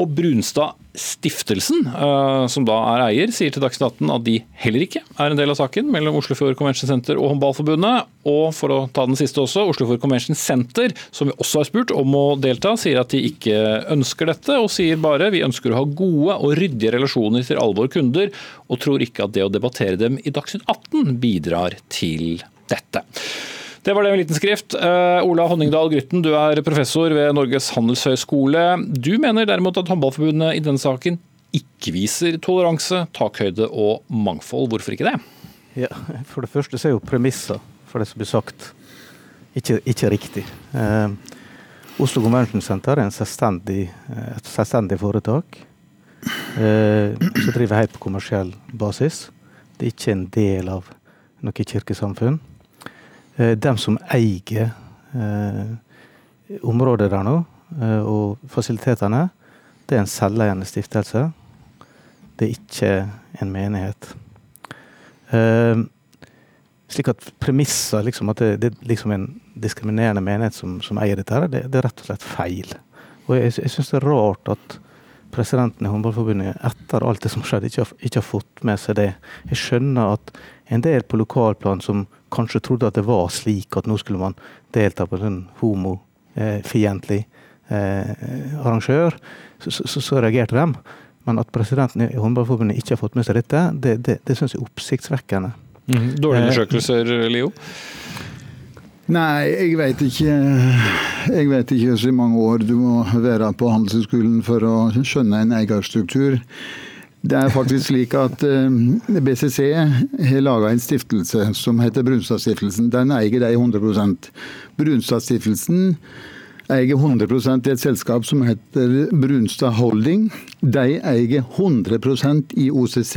Og Brunstad Stiftelsen, eh, som da er eier, sier til Dagsnytt 18 at de heller ikke er en del av saken mellom Oslofjord Convention Center og Håndballforbundet. Og for å ta den siste også, Oslofjord Convention Center, som vi også har spurt om å delta, sier at de ikke ønsker dette, og sier bare vi ønsker å ha gode og ryddige relasjoner til alle våre kunder, og tror ikke at det å debattere dem i Dagsnytt 18 bidrar til dette. Det var det med liten skrift. Uh, Ola Honningdal Grytten, du er professor ved Norges handelshøyskole. Du mener derimot at Håndballforbundet i denne saken ikke viser toleranse, takhøyde og mangfold. Hvorfor ikke det? Ja, For det første så er jo premisser for det som blir sagt, ikke, ikke riktig. Uh, Oslo Convention Center er selvstendig, eh, et selvstendig foretak uh, som driver helt på kommersiell basis. Det er ikke en del av noe kirkesamfunn. Eh, dem som eier eh, området der nå, eh, og fasilitetene, det er en selveiende stiftelse. Det er ikke en menighet. Slik at premisser, liksom, at det, det er liksom en diskriminerende menighet som, som eier dette, det, det, er rett og slett feil. Og jeg, jeg syns det er rart at presidenten i Håndballforbundet etter alt det som skjedde, ikke har, ikke har fått med seg det. Jeg skjønner at en del på lokalplan som kanskje trodde at det var slik at nå skulle man delta på en homofiendtlig eh, arrangør, så, så, så, reagerte de. Men at presidenten i Håndballforbundet ikke har fått med seg dette, det, det, det syns jeg er oppsiktsvekkende. Mm, dårlige eh, undersøkelser, Leo? Nei, jeg vet ikke. Jeg vet ikke så mange år du må være på Handelshøyskolen for å skjønne en eierstruktur. Det er faktisk slik at eh, BCC har laga en stiftelse som heter Brunstadstiftelsen. Den eier de 100% Brunstadstiftelsen eier 100 i et selskap som heter Brunstad Holding. De eier 100% i OCC,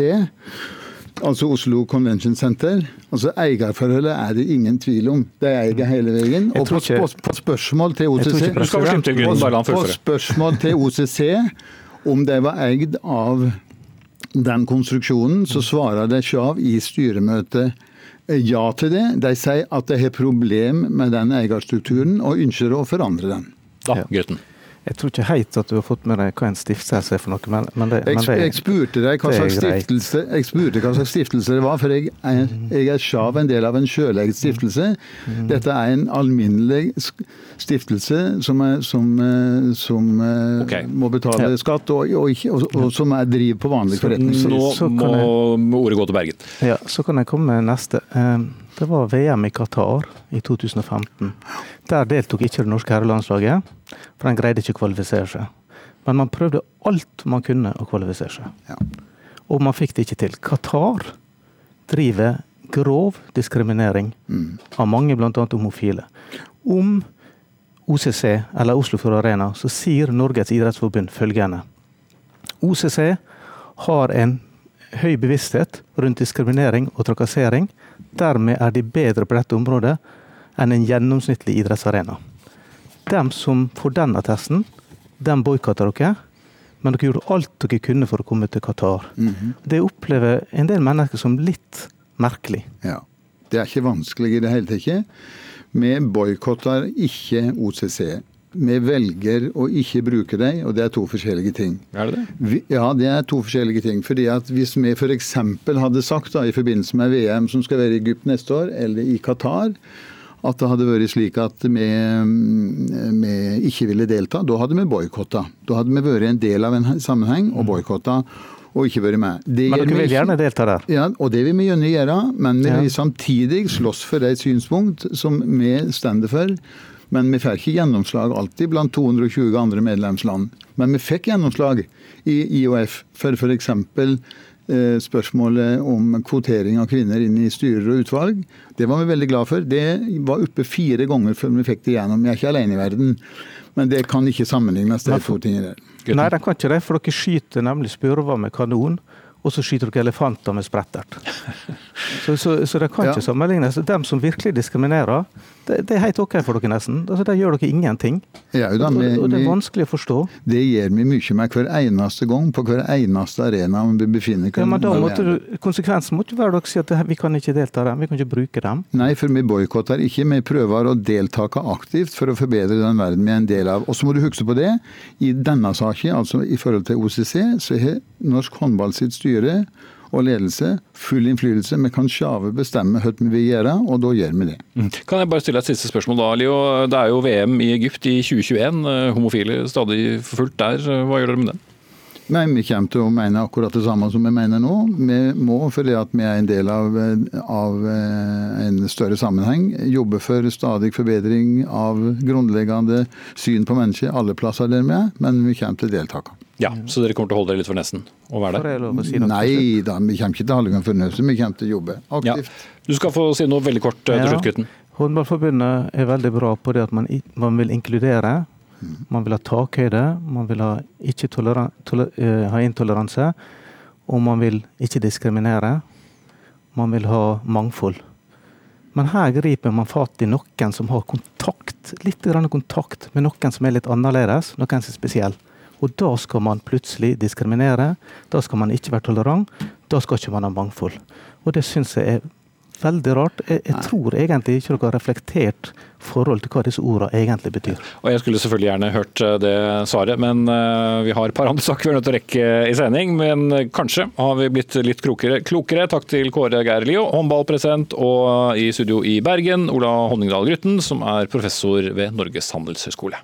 altså Oslo Convention Center. Altså Eierforholdet er det ingen tvil om. De eier hele veien. Og på, på, på, spørsmål til OCC på spørsmål til OCC om det var eid av den konstruksjonen, så svarer de Sjav i styremøtet eh, ja til det. De sier at de har problem med den eierstrukturen og ønsker å forandre den. Da, gutten. Jeg tror ikke helt at du har fått med deg hva en stiftelse er for noe. Men, men det, jeg, men det, jeg, spurte deg hva slags stiftelse, jeg spurte hva slags stiftelse det var, for jeg, jeg, jeg er sjav en del av en sjøleid stiftelse. Mm. Dette er en alminnelig stiftelse som, er, som, eh, som eh, okay. må betale skatt, og, og, og, og som er driv på vanlig forretning. Nå må ordet gå til Bergen. Ja, Så kan jeg komme med neste. Eh, det var VM i Qatar i 2015. Der deltok ikke det norske herrelandslaget, for den greide ikke å kvalifisere seg. Men man prøvde alt man kunne å kvalifisere seg. Ja. Og man fikk det ikke til. Qatar driver grov diskriminering mm. av mange, bl.a. homofile. Om OCC, eller Oslofjord Arena, så sier Norges idrettsforbund følgende. OCC har en høy bevissthet rundt diskriminering og trakassering. Dermed er de bedre på dette området enn en gjennomsnittlig idrettsarena. De som får den attesten, de boikotter dere. Men dere gjorde alt dere kunne for å komme til Qatar. Mm -hmm. Det opplever en del mennesker som litt merkelig. Ja. Det er ikke vanskelig i det hele tatt. Vi boikotter ikke OCC vi velger å ikke bruke dem, og det er to forskjellige ting. Er det det? Vi, ja, det er to forskjellige ting. Fordi at Hvis vi f.eks. hadde sagt da, i forbindelse med VM som skal være i Egypt neste år, eller i Qatar, at det hadde vært slik at vi, vi ikke ville delta, da hadde vi boikotta. Da hadde vi vært en del av en sammenheng og boikotta og ikke vært med. Det men dere vil gjerne delta der? Ja, og det vil vi gjerne gjøre. Men vi vil samtidig slåss for de synspunkt som vi stender for, men vi får ikke gjennomslag alltid blant 220 andre medlemsland. Men vi fikk gjennomslag i IOF for f.eks. Eh, spørsmålet om kvotering av kvinner inn i styrer og utvalg. Det var vi veldig glad for. Det var oppe fire ganger før vi fikk det gjennom. Vi er ikke alene i verden. Men det kan ikke sammenlignes, de to tingene der. Nei, de kan ikke det, for dere skyter nemlig spurver med kanon og så skyter dere elefanter med sprettert. Så, så, så det kan Ja. ikke sammenlignes. Dem som virkelig diskriminerer, det, det er helt OK for dere nesten. Altså, Der gjør dere ingenting. Ja, da, vi- og det er vanskelig å forstå. Det gjør vi mye med hver eneste gang, på hver eneste arena vi befinner oss. Ja, men da måtte du, Konsekvensen måtte være at dere sier at vi kan ikke delta i dem, vi kan ikke bruke dem. Nei, for vi boikotter ikke. Vi prøver å delta aktivt for å forbedre den verden vi er en del av. Og så må du huske på det. I denne saken, altså i forhold til OCC, så har norsk håndball sitt styre og ledelse full innflytelse. Vi kan sjave bestemme hva vi vil gjøre, og da gjør vi det. Kan jeg bare stille et siste spørsmål da, Leo? Det er jo VM i Egypt i 2021. eh, Homofile stadig forfulgt der. Hva gjør dere med den? Nei, Vi kommer til å mene akkurat det samme som vi mener nå. Vi må, fordi at vi er en del av, av eh, en større sammenheng, jobbe for stadig forbedring av grunnleggende syn på mennesket alle plasser der vi er, men vi kommer til å delta. Ja, Så dere kommer til å holde dere litt for nesten og være der? si? Nei da, vi kommer ikke til å holde oss for nesten, vi kommer til å jobbe Ja. aktivt. Du skal få si noe veldig kort eh, til Ja. slutt, gutten. Håndballforbundet er veldig bra på det at man, man vil inkludere. Man vil ha takhøyde, man vil ha, ikke toleran, toler, eh, ha intoleranse. Og man vil ikke diskriminere. Man vil ha mangfold. Men her griper man fatt i noen som har kontakt, litt grann kontakt med noen som er litt annerledes, noen som er spesiell. Og da skal man plutselig diskriminere. Da skal man ikke være tolerant. Da skal ikke man ha mangfold. Og det syns jeg er veldig rart. Jeg, jeg tror egentlig ikke dere har reflektert forhold til hva disse ordene egentlig betyr. Og Jeg skulle selvfølgelig gjerne hørt eh, det svaret, men eh, vi har et par andre saker vi er nødt til å rekke i sending. Men eh, kanskje har vi blitt litt klokere. klokere. Takk til Kåre Geir Lio, håndballpresident, og i studio i Bergen, Ola Honningdal Grytten, som er professor ved Norges handelshøyskole.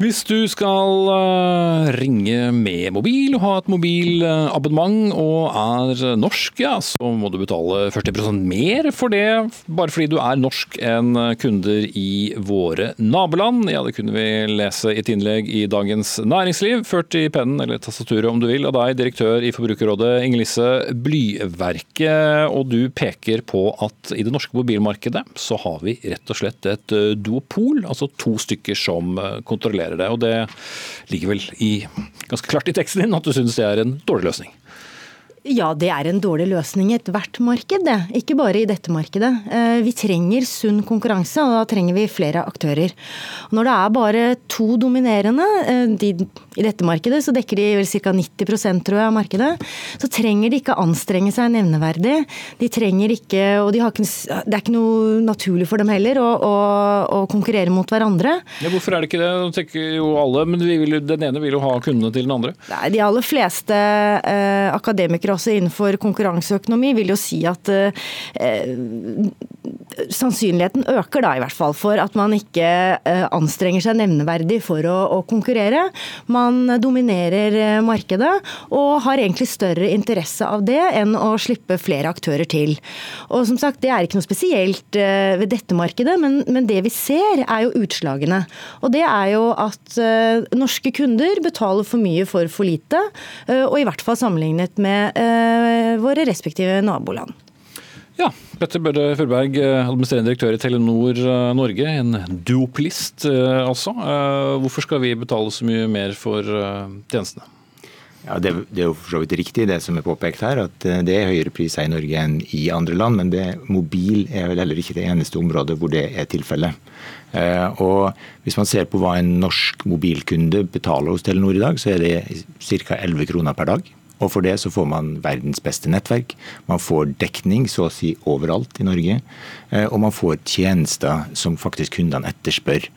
Hvis du skal eh, ringe med mobil og ha et mobilabonnement og er norsk, ja, så må du betale 40% mer for det, bare fordi du er norsk enn kunder i våre naboland. Ja, det kunne vi lese i et innlegg i Dagens Næringsliv, ført i pennen eller tastaturet om du vil, av deg, direktør i Forbrukerrådet Inger-Lise Blyverket. Og du peker på at i det norske mobilmarkedet så har vi rett og slett et eh, duopol, altså to stykker som eh, kontrollerer det. Og det ligger vel i, ganske klart i teksten din at du syns det er en dårlig løsning. Ja, det er en dårlig løsning i ethvert marked, det. Ikke bare i dette markedet. Eh, Vi trenger sunn konkurranse, og da trenger vi flere aktører. Når det er bare to dominerende, eh, de, i dette markedet så dekker de vel ca. 90% tror jeg, av markedet, så trenger de ikke anstrenge seg nevneverdig. De trenger ikke, og de har ikke, det er ikke noe naturlig for dem heller å, å, å konkurrere mot hverandre. Ja, hvorfor er det ikke det? Nå tenker jo alle, men vi vil, den ene vil jo ha kundene til den andre. Nei, De aller fleste eh, akademikere også innenfor konkurranseøkonomi vil jo si at eh, sannsynligheten øker da i hvert fall for at man ikke eh, anstrenger seg nevneverdig for å, å konkurrere. Man dominerer eh, markedet og har egentlig større interesse av det enn å slippe flere aktører til. Og som sagt, Det er ikke noe spesielt eh, ved dette markedet, men, men det vi ser er jo utslagene. Og det er jo at eh, norske kunder betaler for mye for for lite, eh, og i hvert fall sammenlignet med eh, våre respektive naboland. Ja, Petter Børre Furberg, eh, administrerende direktør i Telenor eh, Norge. En duoplist, eh, altså. Eh, Hvorfor skal vi betale så mye mer for eh, tjenestene? Ja, det, det er jo for så vidt riktig det som er påpekt her, at eh, det er høyere priser i Norge enn i andre land. Men det, mobil er vel heller ikke det eneste området hvor det er tilfellet. Eh, og Hvis man ser på hva en norsk mobilkunde betaler hos Telenor i dag, så er det ca. 11 kroner per dag. Og For det så får man verdens beste nettverk. Man får dekning så å si overalt i Norge. eh, Og man får tjenester som faktisk kundene etterspør.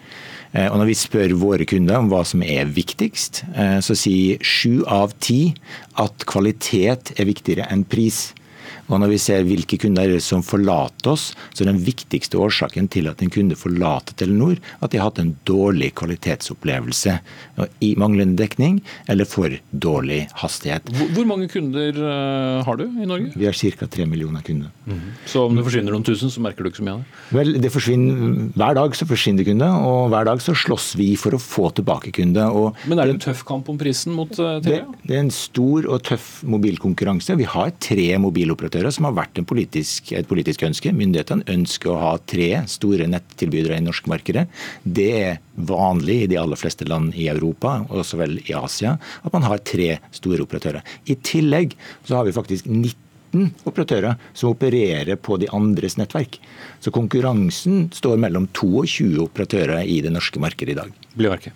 Eh, Og Når vi spør våre kunder om hva som er viktigst, eh, så sier sju av ti at kvalitet er viktigere enn pris. Og når vi ser hvilke kunder som forlater oss, så er den viktigste årsaken til at en kunde forlater Telenor, at de har hatt en dårlig kvalitetsopplevelse i manglende dekning eller for dårlig hastighet. Hvor, mange kunder uh, har du i Norge? Vi har ca. tre millioner kunder. Mm -hmm. Så om det forsvinner noen tusen, så merker du ikke så mye av det? Vel, det forsvinner, Hver dag så forsvinner kunder, og hver dag så slåss vi for å få tilbake kunder. Men er det en tøff kamp om prisen mot uh, Telia? Det, det er en stor og tøff mobilkonkurranse. Vi har tre mobiloperatører som har vært politisk, et politisk ønske. Myndighetene ønsker å ha tre store nettilbydere i norske markedet. Det er vanlig i de aller fleste land i Europa, og også vel i Asia, at man har tre store operatører. I tillegg så har vi faktisk 19 operatører som opererer på de andres nettverk. Så konkurransen står mellom 22 operatører i det norske markedet i dag. Blir.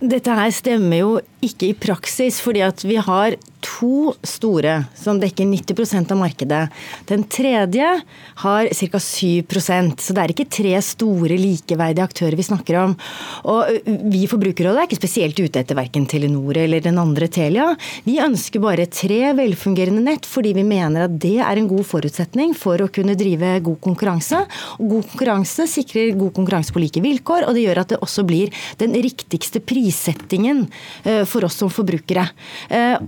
Dette her stemmer jo ikke i praksis, fordi at vi har to store som dekker 90% av markedet. Den tredje har ca. 7% så det er ikke tre store likeverdige aktører vi snakker om. Og Vi i Forbrukerrådet er ikke spesielt ute etter verken Telenor eller den andre Telia. Vi ønsker bare tre velfungerende nett fordi vi mener at det er en god forutsetning for å kunne drive god konkurranse. Og god konkurranse sikrer god konkurranse på like vilkår, og det gjør at det også blir den riktigste prissettingen for oss som forbrukere.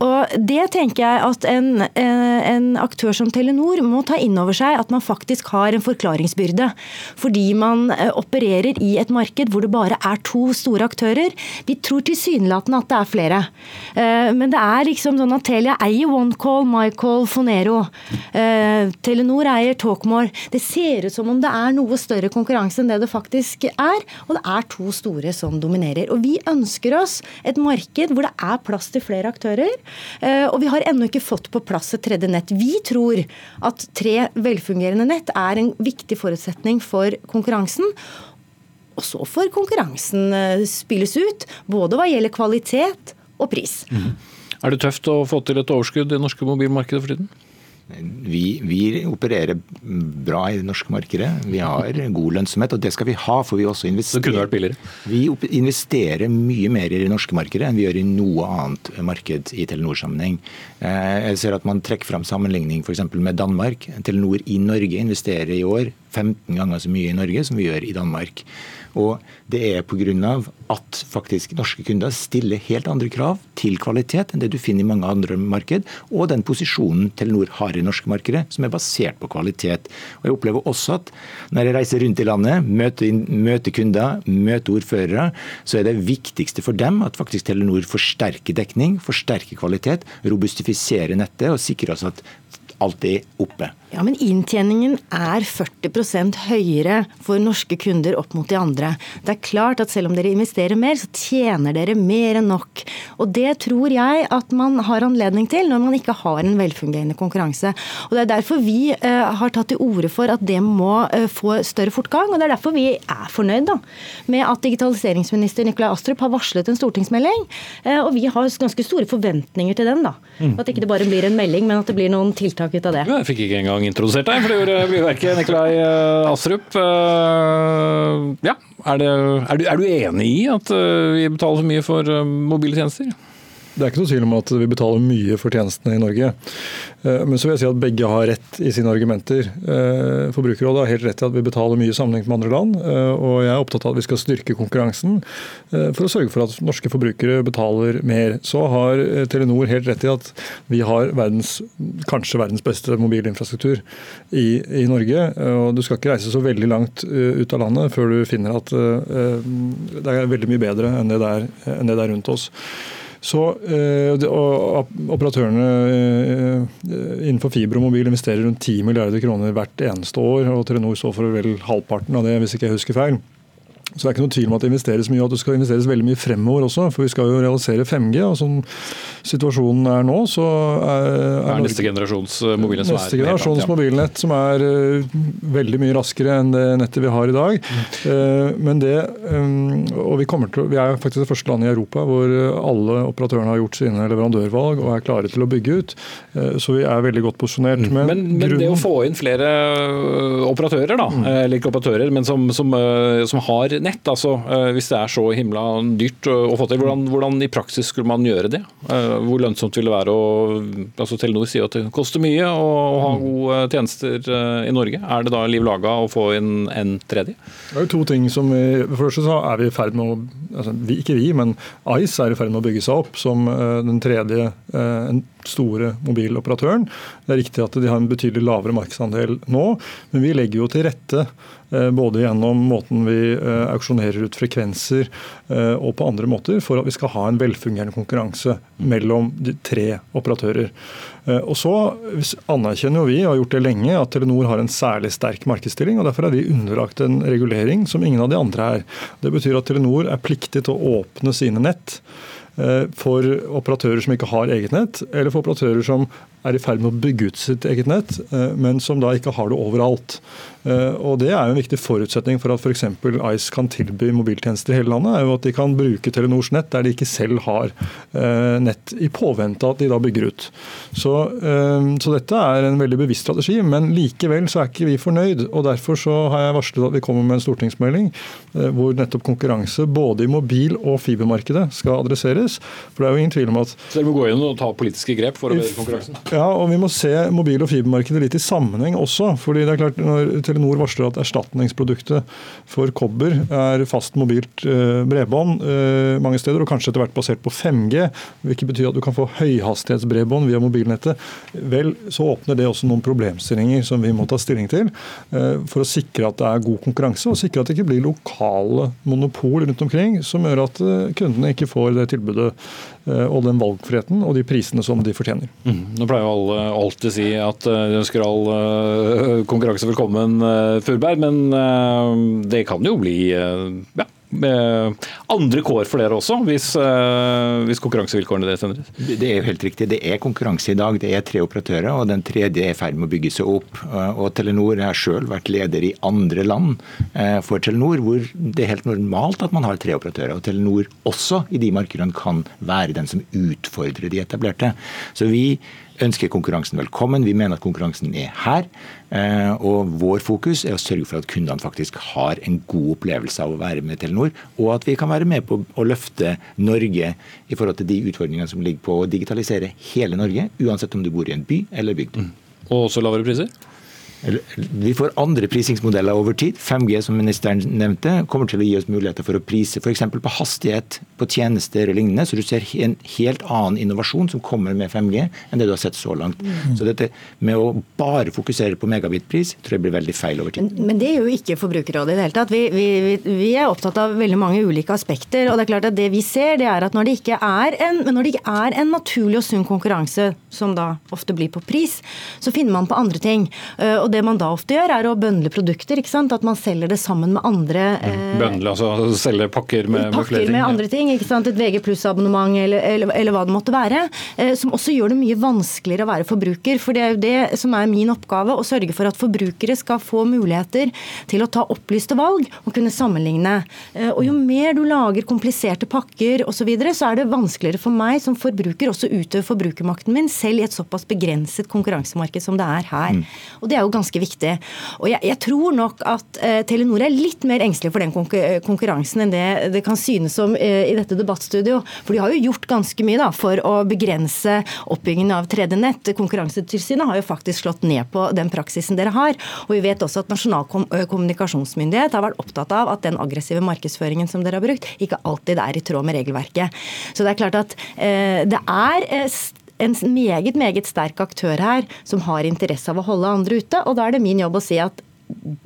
Og det tenker jeg at en, eh, en, aktør som Telenor må ta inn over seg at man faktisk har en forklaringsbyrde. Fordi man eh, opererer i et marked hvor det bare er to store aktører. Vi tror tilsynelatende at det er flere. Eh, men det er liksom sånn at Telia eier OneCall, MyCall, Fonero. Telenor eier Talkmore. Det ser ut som om det er noe større konkurranse enn det det faktisk er. Og det er to store som dominerer. Og vi ønsker oss et marked hvor det er plass til flere aktører. Og vi har ennå ikke fått på plass et tredje nett. Vi tror at tre velfungerende nett er en viktig forutsetning for konkurransen. Og så får konkurransen eh, spilles ut, både hva gjelder kvalitet og pris. Mm. Er det tøft å få til et overskudd i norske mobilmarkedet for tiden? Vi, vi, opererer bra i det norske markedet. Vi har god lønnsomhet, og det skal vi ha. for Vi også investerer. Vi investerer mye mer i det norske markedet enn vi gjør i noe annet marked i Telenor-sammenheng. Eh, jeg ser at man trekker fram sammenligning f.eks. med Danmark. Telenor i Norge investerer i år 15 ganger så mye i Norge som vi gjør i Danmark. Og det er pga. at faktisk norske kunder stiller helt andre krav til kvalitet enn det du finner i mange andre marked, og den posisjonen Telenor har i norske markedet, som er basert på kvalitet. Og Jeg opplever også at når jeg reiser rundt i landet, møter, møter kunder, møter ordførere, så er det viktigste for dem at faktisk Telenor forsterker dekning, forsterker kvalitet, robustifiserer nettet og sikrer oss at alt er oppe. Ja, Men inntjeningen er 40% høyere for norske kunder opp mot de andre. Det er klart at selv om dere investerer mer, så tjener dere mer enn nok. Og det tror jeg at man har anledning til når man ikke har en velfungerende konkurranse. Og Det er derfor vi uh, har tatt til orde for at det må uh, få større fortgang. Og det er derfor vi er fornøyd da, med at digitaliseringsminister Nikolai Astrup har varslet en stortingsmelding. Uh, og vi har ganske store forventninger til den. da. Mm. At ikke det bare blir en melding, men at det blir noen tiltak ut av det. Jeg fikk ikke engang gang introdusert deg, for det gjorde byverket Nikolai eh, Astrup. Eh, ja, er, det, er, du, er, du, enig i at eh, vi betaler for mye for mobile tjenester? Det er ikke noe tvil om at vi betaler mye for tjenestene i Norge. Eh, men så vil jeg si at begge har rett i sine argumenter. Eh, Forbrukerrådet har helt rett i at vi betaler mye sammenlignet med andre land. Eh, og jeg er opptatt av at vi skal styrke konkurransen for å sørge for at norske forbrukere betaler mer. Så har Telenor helt rett i at vi har verdens, kanskje verdens beste mobilinfrastruktur i, i Norge. Og du skal ikke reise så veldig langt ut av landet før du finner at det er veldig mye bedre enn det der, enn det der rundt oss. Så eh, og Operatørene eh, innenfor fiber og mobil investerer rundt 10 milliarder kroner hvert eneste år. og Telenor står for vel halvparten av det, hvis ikke jeg husker feil. Så det er ikke noe tvil om at det investeres mye, og at det skal investeres veldig mye fremover også. For vi skal jo realisere 5G. og Sånn situasjonen er nå, så er, er, er neste generasjons eh, mobilnett som neste generasjons ja. mobilnett som er veldig mye raskere enn det nettet vi har i dag. Uh, men det, um, og vi, til, vi, er faktisk det første landet i Europa hvor alle operatørene har gjort sine leverandørvalg og er klare til å bygge ut. Så vi er veldig godt posisjonert. Mm. Men, men, men det å få inn flere operatører, da, mm. eller ikke operatører, men som, som, som har nett, altså, eh, hvis det er så himla dyrt å få til, hvordan, hvordan, i praksis skulle man gjøre det? Eh, hvor lønnsomt vil det være å altså Telenor sier at det koster mye å, ha mm. gode tjenester i Norge. Er det da liv laga å få inn en tredje? Det er jo to ting som vi, For det så er vi i ferd med å altså, Ikke vi, men Ice er i ferd med å bygge seg opp som den tredje en store mobiloperatøren. Det er riktig at de har en betydelig lavere markedsandel nå, men vi legger jo til rette eh, både gjennom måten vi eh, auksjonerer ut frekvenser eh, og på andre måter, for at vi skal ha en velfungerende konkurranse mellom de tre operatører. Og så anerkjenner jo vi, og har gjort det lenge, at Telenor har en særlig sterk markedsstilling. og Derfor er vi underlagt en regulering som ingen av de andre er. Det betyr at Telenor er pliktig til å åpne sine nett for operatører som ikke har eget nett, eller for operatører som er i ferd med å bygge ut sitt eget nett, eh, men som da ikke har det overalt. Eh, og Det er jo en viktig forutsetning for at f.eks. Ice kan tilby mobiltjenester i hele landet, er jo at de kan bruke Telenors nett der de ikke selv har eh, nett, i påvente av at de da bygger ut. Så, så, dette er en veldig bevisst strategi, men likevel så er ikke vi fornøyd. og Derfor så har jeg varslet at vi kommer med en stortingsmelding hvor nettopp konkurranse både i mobil- og fibermarkedet skal adresseres. For det er jo ingen tvil om at Så dere må gå inn og ta politiske grep for å bedre konkurransen? Ja, og vi må se mobil- og fibermarkedet litt i sammenheng også. fordi det er klart Når Telenor varsler at erstatningsproduktet for kobber er fast mobilt eh, bredbånd eh, mange steder, og kanskje etter hvert basert på 5G, hvilket betyr at du kan få høyhastighetsbredbånd via mobilnettet, vel, så åpner det også noen problemstillinger som vi må ta stilling til eh, for å sikre at det er god konkurranse, og sikre at det ikke blir lokale monopol rundt omkring som gjør at kundene ikke får det tilbudet og den valgfriheten og de prisene som de fortjener. Mm. Nå pleier jo alle alltid si at eh, de ønsker all eh, konkurranse velkommen, eh, Furberg, men det kan jo bli ja, andre kår for dere også, hvis, hvis konkurransevilkårene deres endres? Det er jo helt riktig. Det er konkurranse i dag. Det er tre operatører, og den tredje er i ferd med å bygge seg opp. Og Telenor har selv vært leder i andre land for Telenor, hvor det er helt normalt at man har tre operatører. Og Telenor også i de markedene kan være den som utfordrer de etablerte. Så vi ønsker konkurransen velkommen. Vi mener at konkurransen er her. Eh, og vår fokus er å sørge for at kundene faktisk har en god opplevelse av å være med Telenor, og at vi kan være med på å løfte Norge i forhold til de utfordringene som ligger på å digitalisere hele Norge, uansett om du bor i en by eller bygd. Mm. Og også lavere priser? Vi får andre prisingsmodeller over tid. 5G som ministeren nevnte, kommer til å gi oss muligheter for å prise f.eks. på hastighet på tjenester og lignende. Så du ser en helt annen innovasjon som kommer med 5G enn det du har sett så langt. Så dette med å bare fokusere på megabitpris tror jeg blir veldig feil over tid. Men, men det er jo ikke Forbrukerrådet i det hele tatt. Vi, vi, vi, er opptatt av veldig mange ulike aspekter. og Det er klart at det vi ser, det er at når det ikke er en, når det ikke er en naturlig og sunn konkurranse, som da ofte blir på pris, så finner man på andre ting. Uh, og det man da ofte gjør, er å bøndle produkter. ikke sant? At man selger det sammen med andre mm. eh, Bøndle, altså selge pakker med, pakker med flere ting? med andre ting. ikke sant? Et VG pluss-abonnement eller, eller, eller, hva det måtte være. Eh, som også gjør det mye vanskeligere å være forbruker. For det er jo det som er min oppgave, å sørge for at forbrukere skal få muligheter til å ta opplyste valg og kunne sammenligne. Eh, og jo mer du lager kompliserte pakker osv., så, videre, så er det vanskeligere for meg som forbruker også utøve forbrukermakten min, selv i et såpass begrenset konkurransemarked som det er her. Mm. Og det er jo ganske viktig. Og jeg, jeg tror nok at eh, Telenor er litt mer engstelig for den konkurransen enn det det kan synes som eh, i dette debattstudio. For de har jo gjort ganske mye da, for å begrense oppbyggingen av tredje nett. Konkurransetilsynet har jo faktisk slått ned på den praksisen dere har. Og vi vet også at Nasjonal kommunikasjonsmyndighet har vært opptatt av at den aggressive markedsføringen som dere har brukt, ikke alltid er i tråd med regelverket. Så det er klart at eh, det er eh, en meget, meget sterk aktør her som har interesse av å holde andre ute. Og da er det min jobb å si at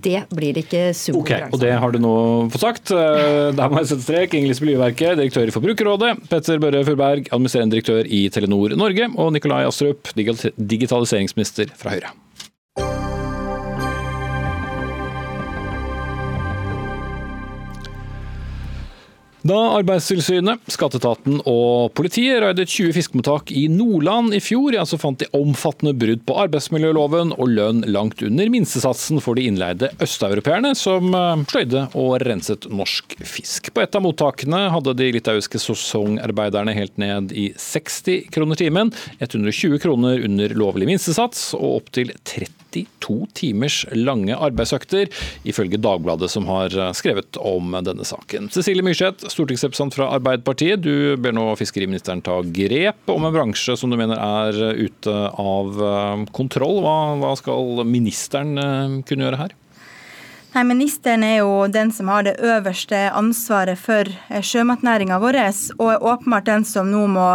det blir det ikke superkonkurranse okay, Og det har du nå fått sagt. Eh, der må jeg sette strek. Inger Lise Blyverket, direktør i Forbrukerrådet. Petter Børre Furberg, administrerende direktør i Telenor Norge. Og Nikolai Astrup, digitaliseringsminister fra Høyre. Da Arbeidstilsynet, skatteetaten og politiet raidet 20 fiskemottak i Nordland i fjor, ja, så fant de omfattende brudd på arbeidsmiljøloven og lønn langt under minstesatsen for de innleide østeuropeerne som eh, sløyde og renset norsk fisk. På et av mottakene hadde de litauiske sesongarbeiderne helt ned i 60 kroner timen, 120 kroner under lovlig minstesats og opptil 30 32 timers lange arbeidsøkter, ifølge Dagbladet som har skrevet om denne saken. Cecilie Myrseth, stortingsrepresentant fra Arbeiderpartiet. Du ber nå fiskeriministeren ta grep om en bransje som du mener er ute av eh, kontroll. Hva, hva skal ministeren eh, kunne gjøre her? Nei, Ministeren er jo den som har det øverste ansvaret for eh, sjømatnæringa vår, og er åpenbart den som nå må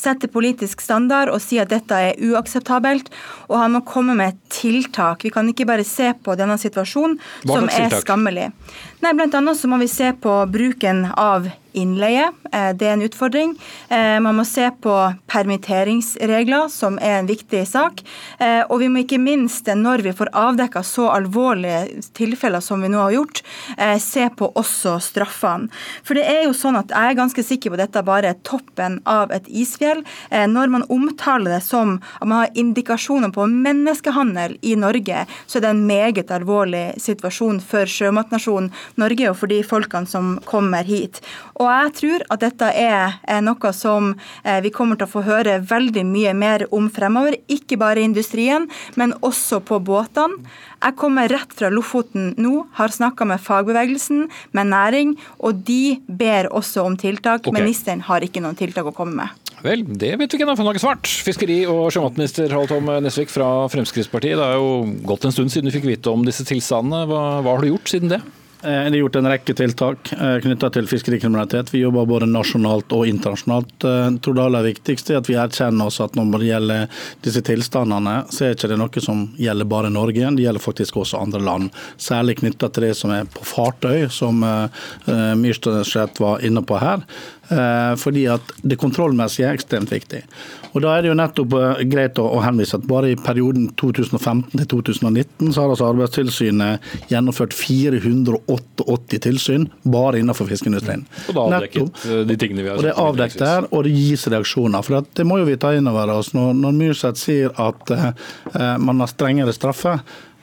sette politisk standard og si at dette er uakseptabelt. Og han må komme med tiltak. Vi kan ikke bare se på denne situasjonen som er skammelig. Nei, Blant annet så må vi se på bruken av innleie. Eh, det er en utfordring. Eh, man må se på permitteringsregler, som er en viktig sak. Eh, og vi må ikke minst, når vi får avdekka så alvorlige tilfeller som vi nå har gjort, se på også straffene. For det er jo sånn at jeg er ganske sikker på at dette bare er toppen av et isfjell. Når man omtaler det som at man har indikasjoner på menneskehandel i Norge, så er det en meget alvorlig situasjon for sjømatnasjonen Norge og for de folkene som kommer hit. Og jeg tror at dette er noe som eh, vi kommer til å få høre veldig mye mer om fremover. Ikke bare i industrien, men også på båtene. Jeg kommer rett fra Lofoten nå, har snakka med fagbevegelsen, med næring, og de ber også om tiltak. Okay. Ministeren har ikke noen tiltak å komme med. Vel, det vet vi ikke ennå, for noe svart. Fiskeri- og sjømatminister Harald Tom Nesvik fra Fremskrittspartiet. Det er jo gått en stund siden du fikk vite om disse tilstandene. Hva, hva har du gjort siden det? Eh, det er gjort en rekke tiltak eh, knytta til fiskerikriminalitet. Vi jobber både nasjonalt og internasjonalt. Eh, jeg tror det aller viktigste er at vi erkjenner oss at når det gjelder disse tilstandene, så er det ikke noe som gjelder bare Norge, det gjelder faktisk også andre land. Særlig knytta til det som er på fartøy, som Myrstad var inne på her. Eh, fordi at det kontrollmessige er ekstremt viktig. Og Da er det jo nettopp eh, greit å henvise at bare i perioden 2015 til 2019 så har altså Arbeidstilsynet gjennomført 488 tilsyn bare innenfor fiskeindustrien. Og det er avdekket eh, de tingene vi har Og det er avdekket der, og det gis reaksjoner. For det må jo vi ta inn over oss. Når, når Myrseth sier at man har strengere straffer,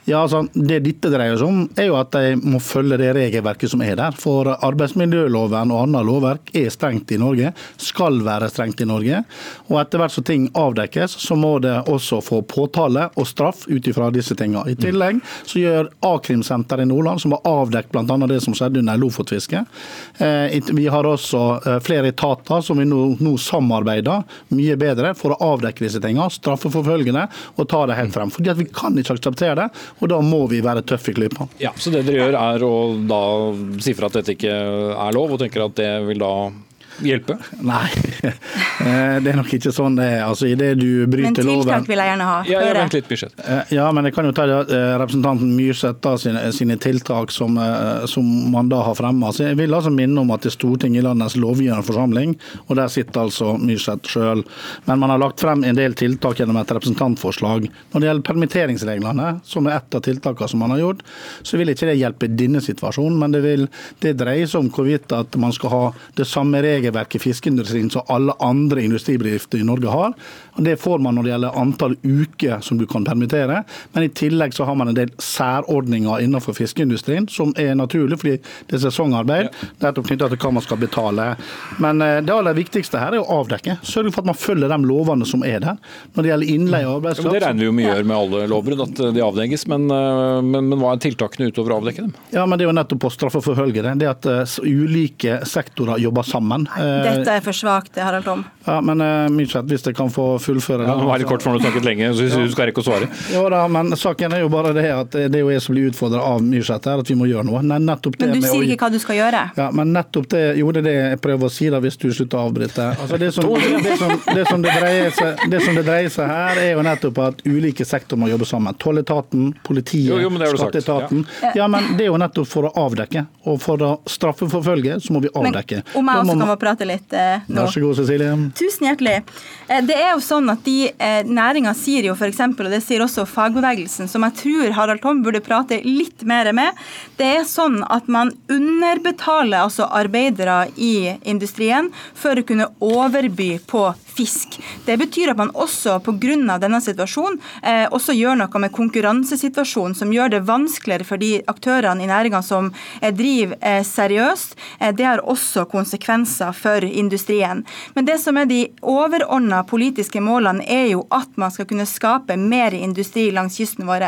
ja, altså, Det dette dreier seg om, er jo at de må følge det regelverket som er der. For arbeidsmiljøloven og annet lovverk er strengt i Norge, skal være strengt i Norge. Og etter hvert som ting avdekkes, så må det også få påtale og straff ut ifra disse tingene. I tillegg så gjør A-krimsenteret i Nordland, som har avdekket bl.a. det som skjedde under Lofotfisket. Eh, vi har også eh, flere etater som vi nå, nå samarbeider mye bedre for å avdekke disse tingene, straffeforfølge det og ta det helt frem. Fordi at Vi kan ikke akseptere det og da må vi være tøffe i klypa. Ja, så det dere gjør er å da si fra at dette ikke er lov, og tenker at det vil da hjelpe? Nei, eh, det er nok ikke sånn det er. Altså, i det du bryter loven... Men tiltak vil jeg gjerne ha. Ja, ja, vent litt, Myrseth. Eh, ja, men jeg kan jo ta eh, representanten Myrseth da, sine, sine, tiltak som, som, man da har fremma. Jeg vil altså minne om at det er Stortinget i landets lovgivende forsamling, og der sitter altså Myrseth sjøl. Men man har lagt frem en del tiltak gjennom et representantforslag. Når det gjelder permitteringsreglene, som er ett av tiltakene som man har gjort, så vil ikke det hjelpe denne situasjonen, men det, vil, det dreier seg om hvorvidt at man skal ha det samme regelverket regelverket fiskeindustrien som alle andre industribedrifter i Norge har. Og det får man når det gjelder antall uker som du kan permittere. Men i tillegg så har man en del særordninger innenfor fiskeindustrien som er naturlig, fordi det er sesongarbeid. Det er knytta til hva man skal betale. Men eh, det aller viktigste her er å avdekke. Sørge for at man følger de lovene som er der. Når det gjelder innleie og arbeidskraft. Det regner vi jo med gjør med alle lovbrudd, at de avdekkes. Men, eh, men, men, hva er tiltakene utover å avdekke dem? Ja, men Det er jo nettopp å straffeforfølge det. Det at ulike sektorer jobber sammen. Dette er for svakt, Harald Tom. Ja, men uh, Myrseth, hvis jeg kan få fullføre ja, det. Nå er det kort, for du snakket lenge, så du skal rekke å svare. Jo da, men saken er jo bare det at det er jo jeg som blir utfordra av Myrseth her, at vi må gjøre noe. Nei, nettopp det men du sier ikke hva du skal gjøre? Ja, men nettopp det Jo, det er det jeg prøver å si da, hvis du slutter å avbryte. Altså, det, som, det, som, det, som det, dreier seg, det som det dreier seg her, er jo nettopp at ulike sektorer må jobbe sammen. Tolletaten, politiet, jo, jo, skatteetaten. Ja. ja. men det er jo nettopp for å avdekke. Og for å straffeforfølge, så må vi avdekke. Men om jeg også kan få prate litt eh, nå. Vær så god, Cecilie. Tusen hjertelig. Eh, det er jo sånn at de eh, Næringa sier jo f.eks., og det sier også fagbevegelsen, som jeg tror Harald Tom burde prate litt mer med, det er sånn at man underbetaler altså arbeidere i industrien for å kunne overby på fisk. Det betyr at man også pga. denne situasjonen eh, også gjør noe med konkurransesituasjonen, som gjør det vanskeligere for de aktørene i næringa som eh, driver eh, seriøst. Eh, det har også konsekvenser framtida for industrien. Men det som er de overordna politiske målene, er jo at man skal kunne skape mer industri langs kysten vår.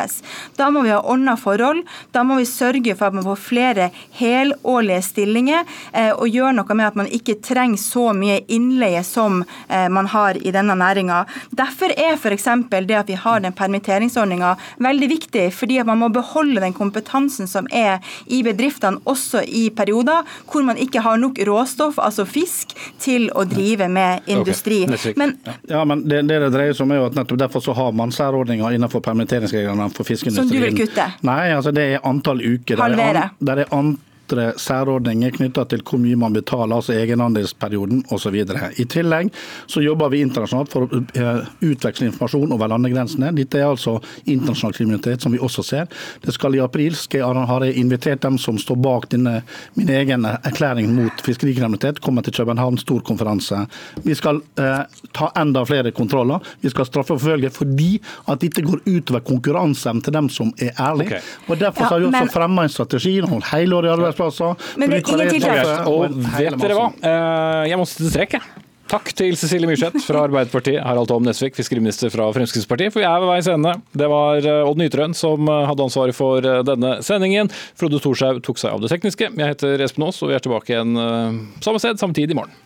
Da må vi ha ordna forhold. Da må vi sørge for at man får flere helårlige stillinger, eh, og gjøre noe med at man ikke trenger så mye innleie som eh, man har i denne næringa. Derfor er f.eks. det at vi har den permitteringsordninga veldig viktig, fordi at man må beholde den kompetansen som er i bedriftene, også i perioder hvor man ikke har nok råstoff, altså fisk, til å drive med industri. Okay. Men, ja, men det, det, det dreier seg om er jo at nettopp Derfor så har man særordninger innenfor permitteringsreglene for fiskeindustrien. Som du vil kutte? Nei, altså det er antall uker. Halvere? Der er, an, andre særordninger knytta til hvor mye man betaler, altså egenandelsperioden osv. I tillegg så jobber vi internasjonalt for å eh, utveksle informasjon over landegrensene. Dette er altså internasjonal kriminalitet som vi også ser. Det skal I april skal jeg, har jeg invitert dem som står bak denne, min egen erklæring mot fiskerikriminalitet, komme til København storkonferanse. Vi skal eh, ta enda flere kontroller. Vi skal straffeforfølge fordi at dette går utover konkurranseevnen til dem som er ærlige. Okay. Og Derfor ja, har vi også men... fremma en strategi, helårige arbeidsplasser arbeidsplasser. Men det er ingen tiltak. Og vet dere hva? Eh, jeg må sette strek, jeg. Takk til Cecilie Myrseth fra Arbeiderpartiet, Harald Tom Nesvik, fiskeriminister fra Fremskrittspartiet. For vi er ved veis ende. Det var eh, Odd Nytrøen som eh, hadde ansvaret for denne sendingen. Frode Thorshaug tok seg av det tekniske. Jeg heter Espen Aas, og vi er tilbake igjen samme sted, samme tid i morgen.